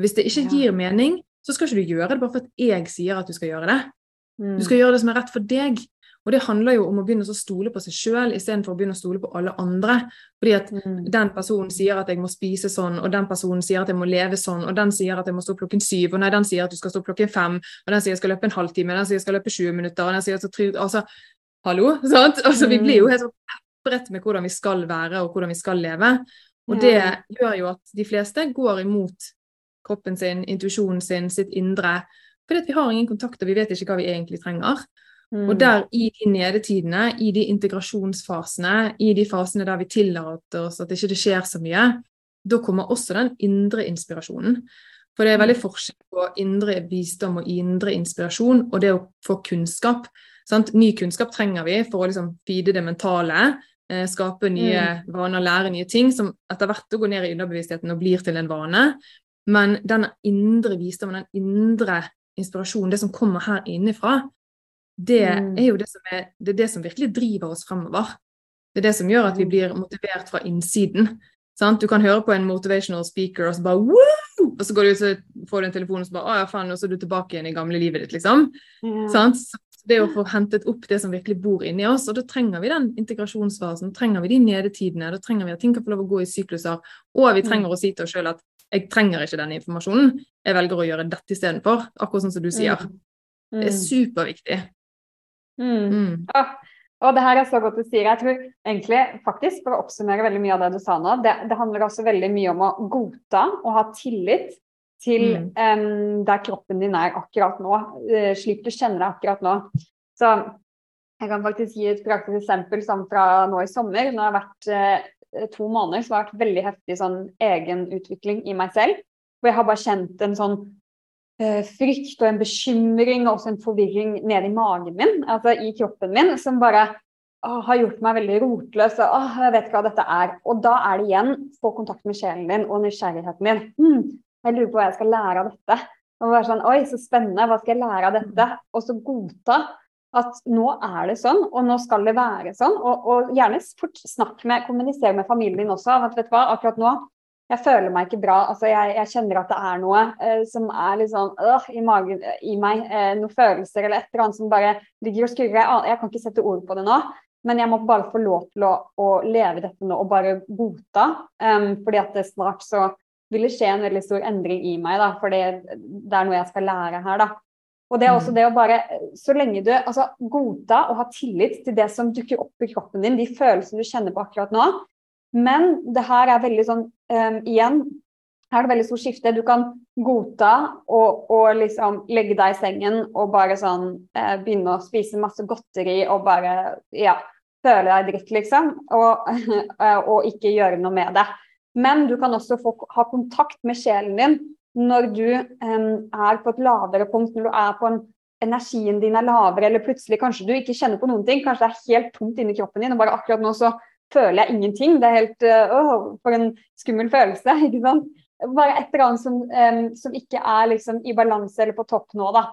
Hvis det ikke gir mening, så skal ikke du gjøre det bare for at jeg sier at du skal gjøre det. Mm. Du skal gjøre det som er rett for deg. Og det handler jo om å begynne å stole på seg sjøl istedenfor å begynne å stole på alle andre. Fordi at mm. den personen sier at jeg må spise sånn, og den personen sier at jeg må leve sånn, og den sier at jeg må stå klokken syv, og nei, den sier at du skal stå klokken fem, og den sier jeg skal løpe en halvtime, den sier jeg skal løpe 20 minutter, og den sier jeg skal Altså, hallo? [laughs] Sant? Altså, vi blir jo mm. helt sånn pepret med hvordan vi skal være, og hvordan vi skal leve. Og det gjør jo at de fleste går imot kroppen sin, intuisjonen sin, sitt indre. Fordi at vi har ingen kontakt, og vi vet ikke hva vi egentlig trenger. Mm. Og der i de nedetidene, i de integrasjonsfasene, i de fasene der vi tillater oss at ikke det skjer så mye, da kommer også den indre inspirasjonen. For det er veldig mm. forskjell på indre visdom og indre inspirasjon og det å få kunnskap. Sant? Ny kunnskap trenger vi for å liksom feede det mentale, eh, skape nye mm. vaner, lære nye ting, som etter hvert går ned i underbevisstheten og blir til en vane. Men den indre visdommen, den indre inspirasjonen, det som kommer her innenfra, det mm. er jo det som, er, det, er det som virkelig driver oss fremover. Det er det som gjør at vi mm. blir motivert fra innsiden. Sant? Du kan høre på en motivational speaker, og så bare Woo! Og så går du ut, så får du en telefon, og så bare Å ja, faen, og så er du tilbake igjen i gamle livet ditt, liksom. Så det å få hentet opp det som virkelig bor inni oss, og da trenger vi den integrasjonsfasen, da trenger vi de nedetidene, da trenger vi at ting kan få lov å gå i sykluser, og vi trenger mm. å si til oss sjøl at jeg trenger ikke denne informasjonen, jeg velger å gjøre dette istedenfor, akkurat sånn som du sier. Det er superviktig. Mm. Mm. Ja. Og det her er så godt du sier. Jeg tror egentlig, faktisk, for å oppsummere veldig mye av det du sa nå, det, det handler også veldig mye om å godta og ha tillit til mm. um, der kroppen din er akkurat nå, uh, slik du kjenner deg akkurat nå. Så jeg kan faktisk gi et praktisk eksempel som fra nå i sommer. Nå har det vært uh, to måneder som har vært veldig heftig sånn egenutvikling i meg selv. Hvor jeg har bare kjent en sånn Eh, frykt og en bekymring og også en forvirring nede i magen min, altså i kroppen min, som bare å, har gjort meg veldig rotløs. og å, Jeg vet ikke hva dette er. Og da er det igjen få kontakt med sjelen din og nysgjerrigheten din. Hmm, jeg lurer på hva jeg skal lære av dette. Og være sånn, Oi, så spennende. Hva skal jeg lære av dette? Og så godta at nå er det sånn, og nå skal det være sånn. Og, og gjerne snakk med, kommunisere med familien også. at vet du hva, akkurat nå jeg føler meg ikke bra. Altså, jeg, jeg kjenner at det er noe uh, som er litt sånn uh, i magen i meg. Uh, noen følelser eller et eller annet som bare ligger og skurrer. Jeg, jeg, kan ikke sette ord på det nå, men jeg må bare få lov til å, å leve dette nå og bare godta. Um, fordi at det snart så vil det skje en veldig stor endring i meg, da, for det, det er noe jeg skal lære her. da. Og det er også mm. det å bare, så lenge du altså, godta og ha tillit til det som dukker opp i kroppen din, de følelsene du kjenner på akkurat nå, men det her er veldig sånn um, Igjen, her er det veldig stort skifte. Du kan godta og, og liksom legge deg i sengen og bare sånn uh, begynne å spise masse godteri og bare ja, føle deg dritt, liksom. Og, uh, [laughs] og, ikke gjøre noe med det. Men du kan også få ha kontakt med sjelen din når du um, er på et lavere punkt, når du er på en energien din er lavere, eller plutselig kanskje du ikke kjenner på noen ting. Kanskje det er helt tomt inni kroppen din, og bare akkurat nå så føler jeg ingenting. Det er helt øh, For en skummel følelse. [laughs] ikke sant? Bare et eller annet som, um, som ikke er liksom i balanse eller på topp nå, da.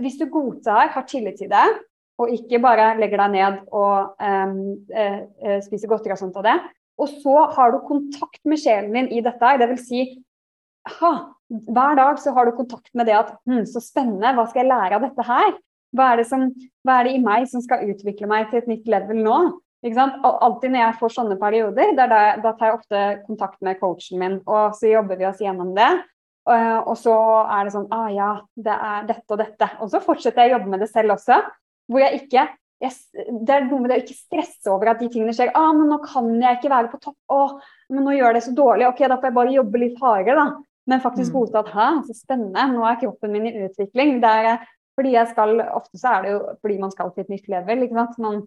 Hvis du godtar, har tillit til det, og ikke bare legger deg ned og um, uh, spiser godteri og sånt av det, og så har du kontakt med sjelen din i dette, det vil si hver dag så har du kontakt med det at hm, så spennende, hva skal jeg lære av dette her? Hva er, som, hva er, det i meg som skal utvikle meg til et nytt level nå? Alltid når jeg får sånne perioder, da, da tar jeg ofte kontakt med coachen min, og så jobber vi oss gjennom det. Uh, og så er det sånn ah ja, det er dette og dette. Og så fortsetter jeg å jobbe med det selv også. Hvor jeg ikke jeg, Det er noe med det å ikke stresse over at de tingene skjer. ah, men nå kan jeg ikke være på topp. Å, men nå gjør det så dårlig. Ok, da får jeg bare jobbe litt hardere, da. Men faktisk mm. godta at hæ, så spennende. Nå er kroppen min i utvikling. Det er, fordi jeg skal, Ofte så er det jo fordi man skal til et nytt level. ikke sant? Man,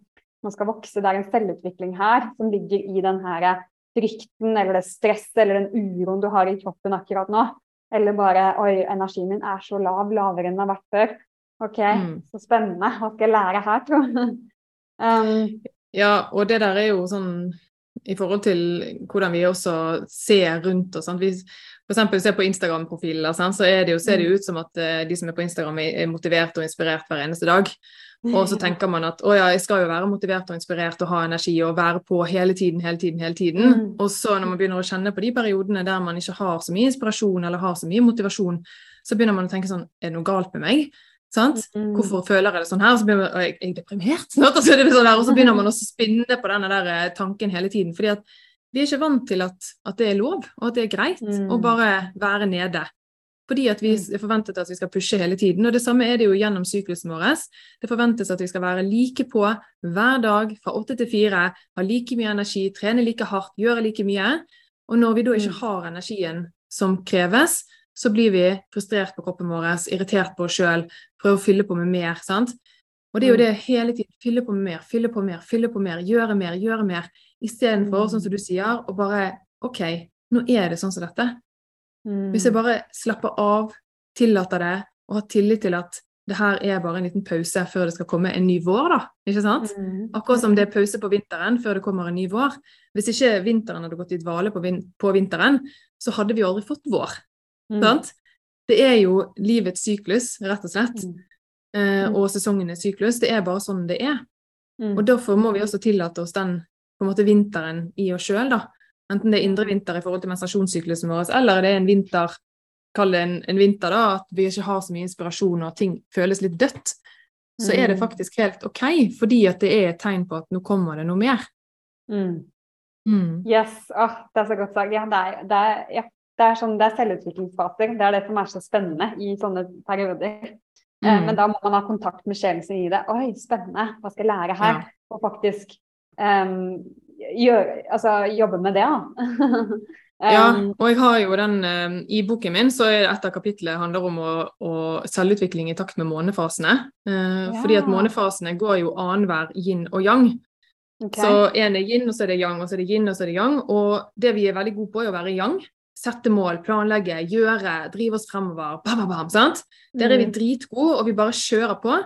man skal vokse. Det er en selvutvikling her som ligger i den her frykten eller det stresset eller den uroen du har i kroppen akkurat nå. Eller bare Oi, energien min er så lav, lavere enn den har vært før. OK, mm. så spennende. Hva skal jeg lære her, tro? [laughs] um, ja, og det der er jo sånn i forhold til hvordan vi også ser rundt oss. Vi f.eks. ser på Instagram-profiler, så det jo, ser det jo mm. ut som at uh, de som er på Instagram, er motivert og inspirert hver eneste dag. Og så tenker man at å ja, jeg skal jo være motivert og inspirert og ha energi og være på hele tiden, hele tiden, hele tiden. Mm. Og så når man begynner å kjenne på de periodene der man ikke har så mye inspirasjon eller har så mye motivasjon, så begynner man å tenke sånn Er det noe galt med meg? Sant? Mm. Hvorfor føler jeg det sånn her? Så blir man, jeg, jeg er deprimert snart, og så, det sånn og så begynner man å spinne på denne der eh, tanken hele tiden. fordi at vi er ikke vant til at, at det er lov, og at det er greit mm. å bare være nede. Fordi at vi mm. forventet at vi skal pushe hele tiden. Og det samme er det jo gjennom syklusen vår. Det forventes at vi skal være like på hver dag fra åtte til fire, ha like mye energi, trene like hardt, gjøre like mye. Og når vi da ikke mm. har energien som kreves, så blir vi frustrert på kroppen vår, irritert på oss sjøl, prøver å fylle på med mer. sant? Og det er jo mm. det hele tiden. Fylle på med mer, fylle på mer, fylle på mer, gjøre mer, gjøre mer. Istedenfor, sånn som du sier, å bare OK, nå er det sånn som dette. Mm. Hvis jeg bare slapper av, tillater det, og har tillit til at det her er bare en liten pause før det skal komme en ny vår, da. Ikke sant? Mm. Akkurat som det er pause på vinteren før det kommer en ny vår. Hvis ikke vinteren hadde gått i dvale på, vin på vinteren, så hadde vi aldri fått vår. Mm. Sant? Det er jo livets syklus, rett og slett. Mm. Eh, mm. og sesongenes syklus. Det er bare sånn det er. Mm. Og derfor må vi også tillate oss den på en måte vinteren i oss sjøl, da. Enten det er indre vinter i forhold til menstruasjonssyklusen vår, eller det er en vinter Kall det en, en, vinter, da, at vi ikke har så mye inspirasjon og ting føles litt dødt. Så er det mm. faktisk helt OK, fordi at det er et tegn på at nå kommer det noe mer. Mm. Mm. Yes, oh, det er så godt sagt. Ja, det er, det er, ja, det er, sånn, det er selvutviklingsfaser. Det er det som er så spennende i sånne perioder. Eh, mm. Men da må man ha kontakt med sjelen sin i det. Oi, spennende, hva skal jeg lære her? Ja. Og faktisk um, gjør, altså, jobbe med det, da. [laughs] ja, um, og jeg har jo den I boken min så er et av kapitlene handler om å, å selvutvikling i takt med månefasene. Uh, ja. Fordi at månefasene går jo annenhver yin og yang. Okay. Så én er yin, og så er det yang, og så er det yin, og så er det yang. Og det vi er veldig gode på, er å være yang. Sette mål, planlegge, gjøre, drive oss fremover. Bam, bam, bam, sant? Der er vi mm. dritgode, og vi bare kjører på.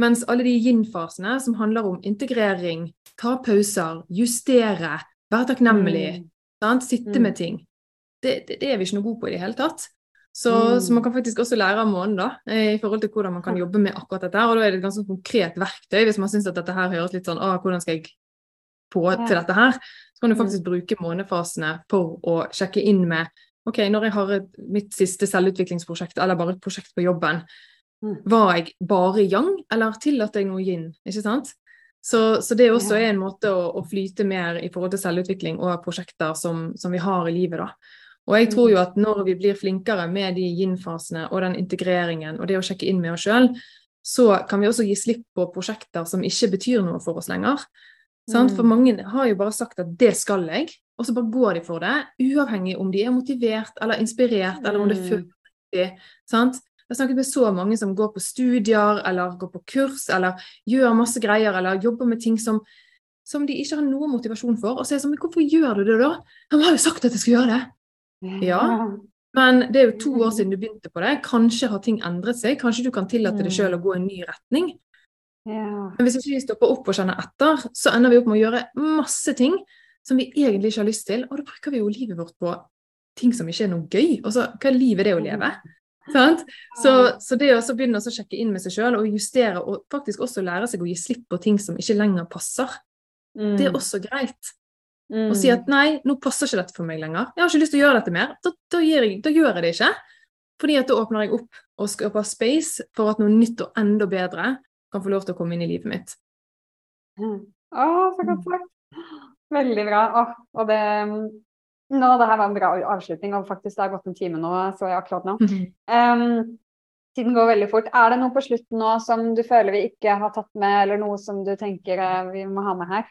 Mens alle de yin-fasene som handler om integrering, ta pauser, justere, være takknemlig, mm. sitte mm. med ting, det, det, det, er vi ikke noe gode på i det hele tatt. Så, mm. så, man kan faktisk også lære av månen da, i forhold til hvordan man kan jobbe med akkurat dette. Og da er det et ganske konkret verktøy hvis man syns at dette her høres litt sånn Å, hvordan skal jeg på til dette her? Så kan du mm. faktisk bruke månefasene for å sjekke inn med OK, når jeg har et, mitt siste selvutviklingsprosjekt, eller bare et prosjekt på jobben. Var jeg bare yang, eller tillater jeg noe yin? Ikke sant? Så, så det også er en måte å, å, flyte mer i forhold til selvutvikling og prosjekter som, som, vi har i livet. da. Og jeg tror jo mm. at når vi blir flinkere med de yin-fasene og den integreringen og det å sjekke inn med oss sjøl, så kan vi også gi slipp på prosjekter som ikke betyr noe for oss lenger. Mm. For mange har jo bare sagt at 'det skal jeg', og så bare går de for det, uavhengig om de er motivert eller inspirert, eller om det føles riktig. Jeg har snakket med så mange som går på studier eller går på kurs eller gjør masse greier eller jobber med ting som, som de ikke har noe motivasjon for. Og så er jeg sånn Men hvorfor gjør du det da? Han har jo sagt at jeg skal gjøre det. Ja. Men det er jo to år siden du begynte på det. Kanskje har ting endret seg. Kanskje du kan tillate deg sjøl å gå i en ny retning. Men hvis ikke vi stopper opp og kjenner etter, så ender vi opp med å gjøre masse ting som vi egentlig ikke har lyst til. Og da bruker vi jo livet vårt på ting som ikke er noe gøy. Og så, hva er livet det å leve? Så, så, det å begynne å sjekke inn med seg sjøl og justere, og faktisk også lære seg å gi slipp på ting som ikke lenger passer, mm. det er også greit. Mm. Å si at nei, nå passer ikke dette for meg lenger. Jeg har ikke lyst til å gjøre dette mer. Da, da, jeg, da gjør jeg det ikke. Fordi at da åpner jeg opp og skaper space for at noe nytt og enda bedre kan få lov til å komme inn i livet mitt. Mm. Å, så godt sagt. Veldig bra. Å, og det Nå, det her var en bra avslutning, og faktisk det har gått en time nå, så jeg akkurat nå. Um, tiden går veldig fort. Er det noe på slutten nå som du føler vi ikke har tatt med, eller noe som du tenker uh, vi må ha med her?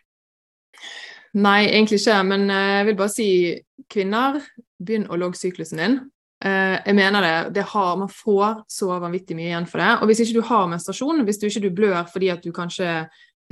Nei, egentlig ikke. Men uh, jeg vil bare si kvinner, begynn å logge syklusen din. Uh, jeg mener det, det har, Man får så vanvittig mye igjen for det. Og hvis ikke du har menstruasjon, hvis du ikke du blør fordi at du kanskje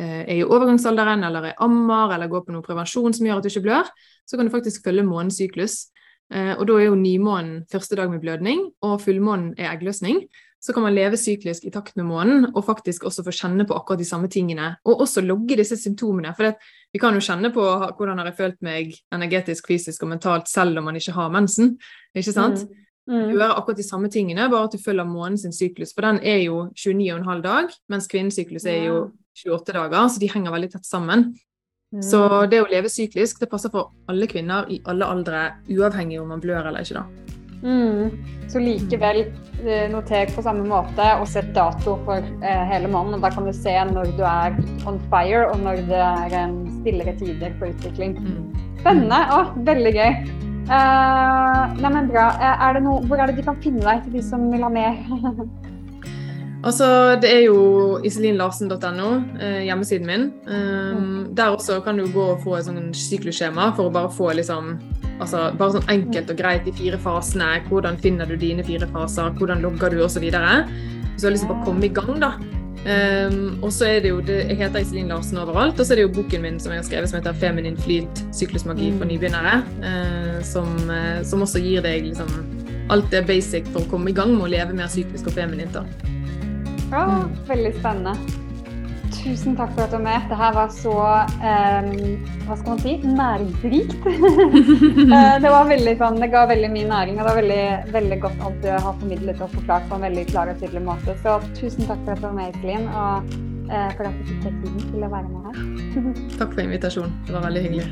er i overgangsalderen eller er ammer eller går på noe prevensjon som gjør at du ikke blør, så kan du faktisk følge månens syklus. Eh, og da er jo nymånen første dag med blødning, og fullmånen er eggløsning. Så kan man leve syklisk i takt med månen, og faktisk også få kjenne på akkurat de samme tingene. Og også logge disse symptomene. For det, vi kan jo kjenne på hvordan har jeg følt meg energetisk, fysisk og mentalt selv om man ikke har mensen. Ikke sant? Mm. Mm. Gjøre akkurat de samme tingene, bare at du følger månens syklus. For den er jo 29,5 dag, mens kvinnens syklus er jo 28 dager, så de henger veldig tett sammen. Så mm. det å leve syklisk det passer for alle kvinner i alle aldre, uavhengig om man blør eller ikke. da. Mm. Så likevel eh, noter på samme måte og sett dato for eh, hele måneden. Da kan du se når du er on fire, og når det er en stillere tider for utvikling. Mm. Spennende. Å, veldig gøy. Uh, nei, men bra. Er det noe, hvor er det de kan finne deg til de som vil ha mer? [laughs] Altså, Det er jo iselinlarsen.no, eh, hjemmesiden min. Um, der også kan du gå og få et sånn syklusskjema for å bare få liksom altså, bare sånn enkelt og greit de fire fasene. Hvordan finner du dine fire faser, hvordan logger du osv. Så, videre. så liksom bare komme i gang, da. Um, og så er det jo, det, Jeg heter Iselin Larsen overalt. Og så er det jo boken min som jeg har skrevet som heter 'Feminin flyt syklusmagi for mm. nybegynnere'. Uh, som, uh, som, også gir deg liksom alt det basic for å komme i gang med å leve mer syklisk og feminint. da. Mm. veldig spennende. Tusen takk for at du var med. Dette var så um, hva skal man si næringsrikt. [laughs] Eh, det var veldig sånn, det ga veldig mye næring, og det var veldig, veldig godt alt du har formidlet og forklart på en veldig klar og tydelig måte. Så tusen takk for at du var med, Iselin, og uh, for at du fikk tiden til å være med her. [laughs] takk for invitasjonen. Det var veldig hyggelig.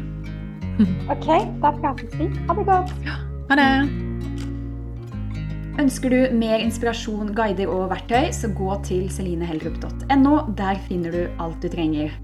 OK, da prates vi. Ha det godt. Ja, ha det. Ønsker du mer inspirasjon, guider og verktøy, så gå til selineheldrup.no. Der finner du alt du trenger.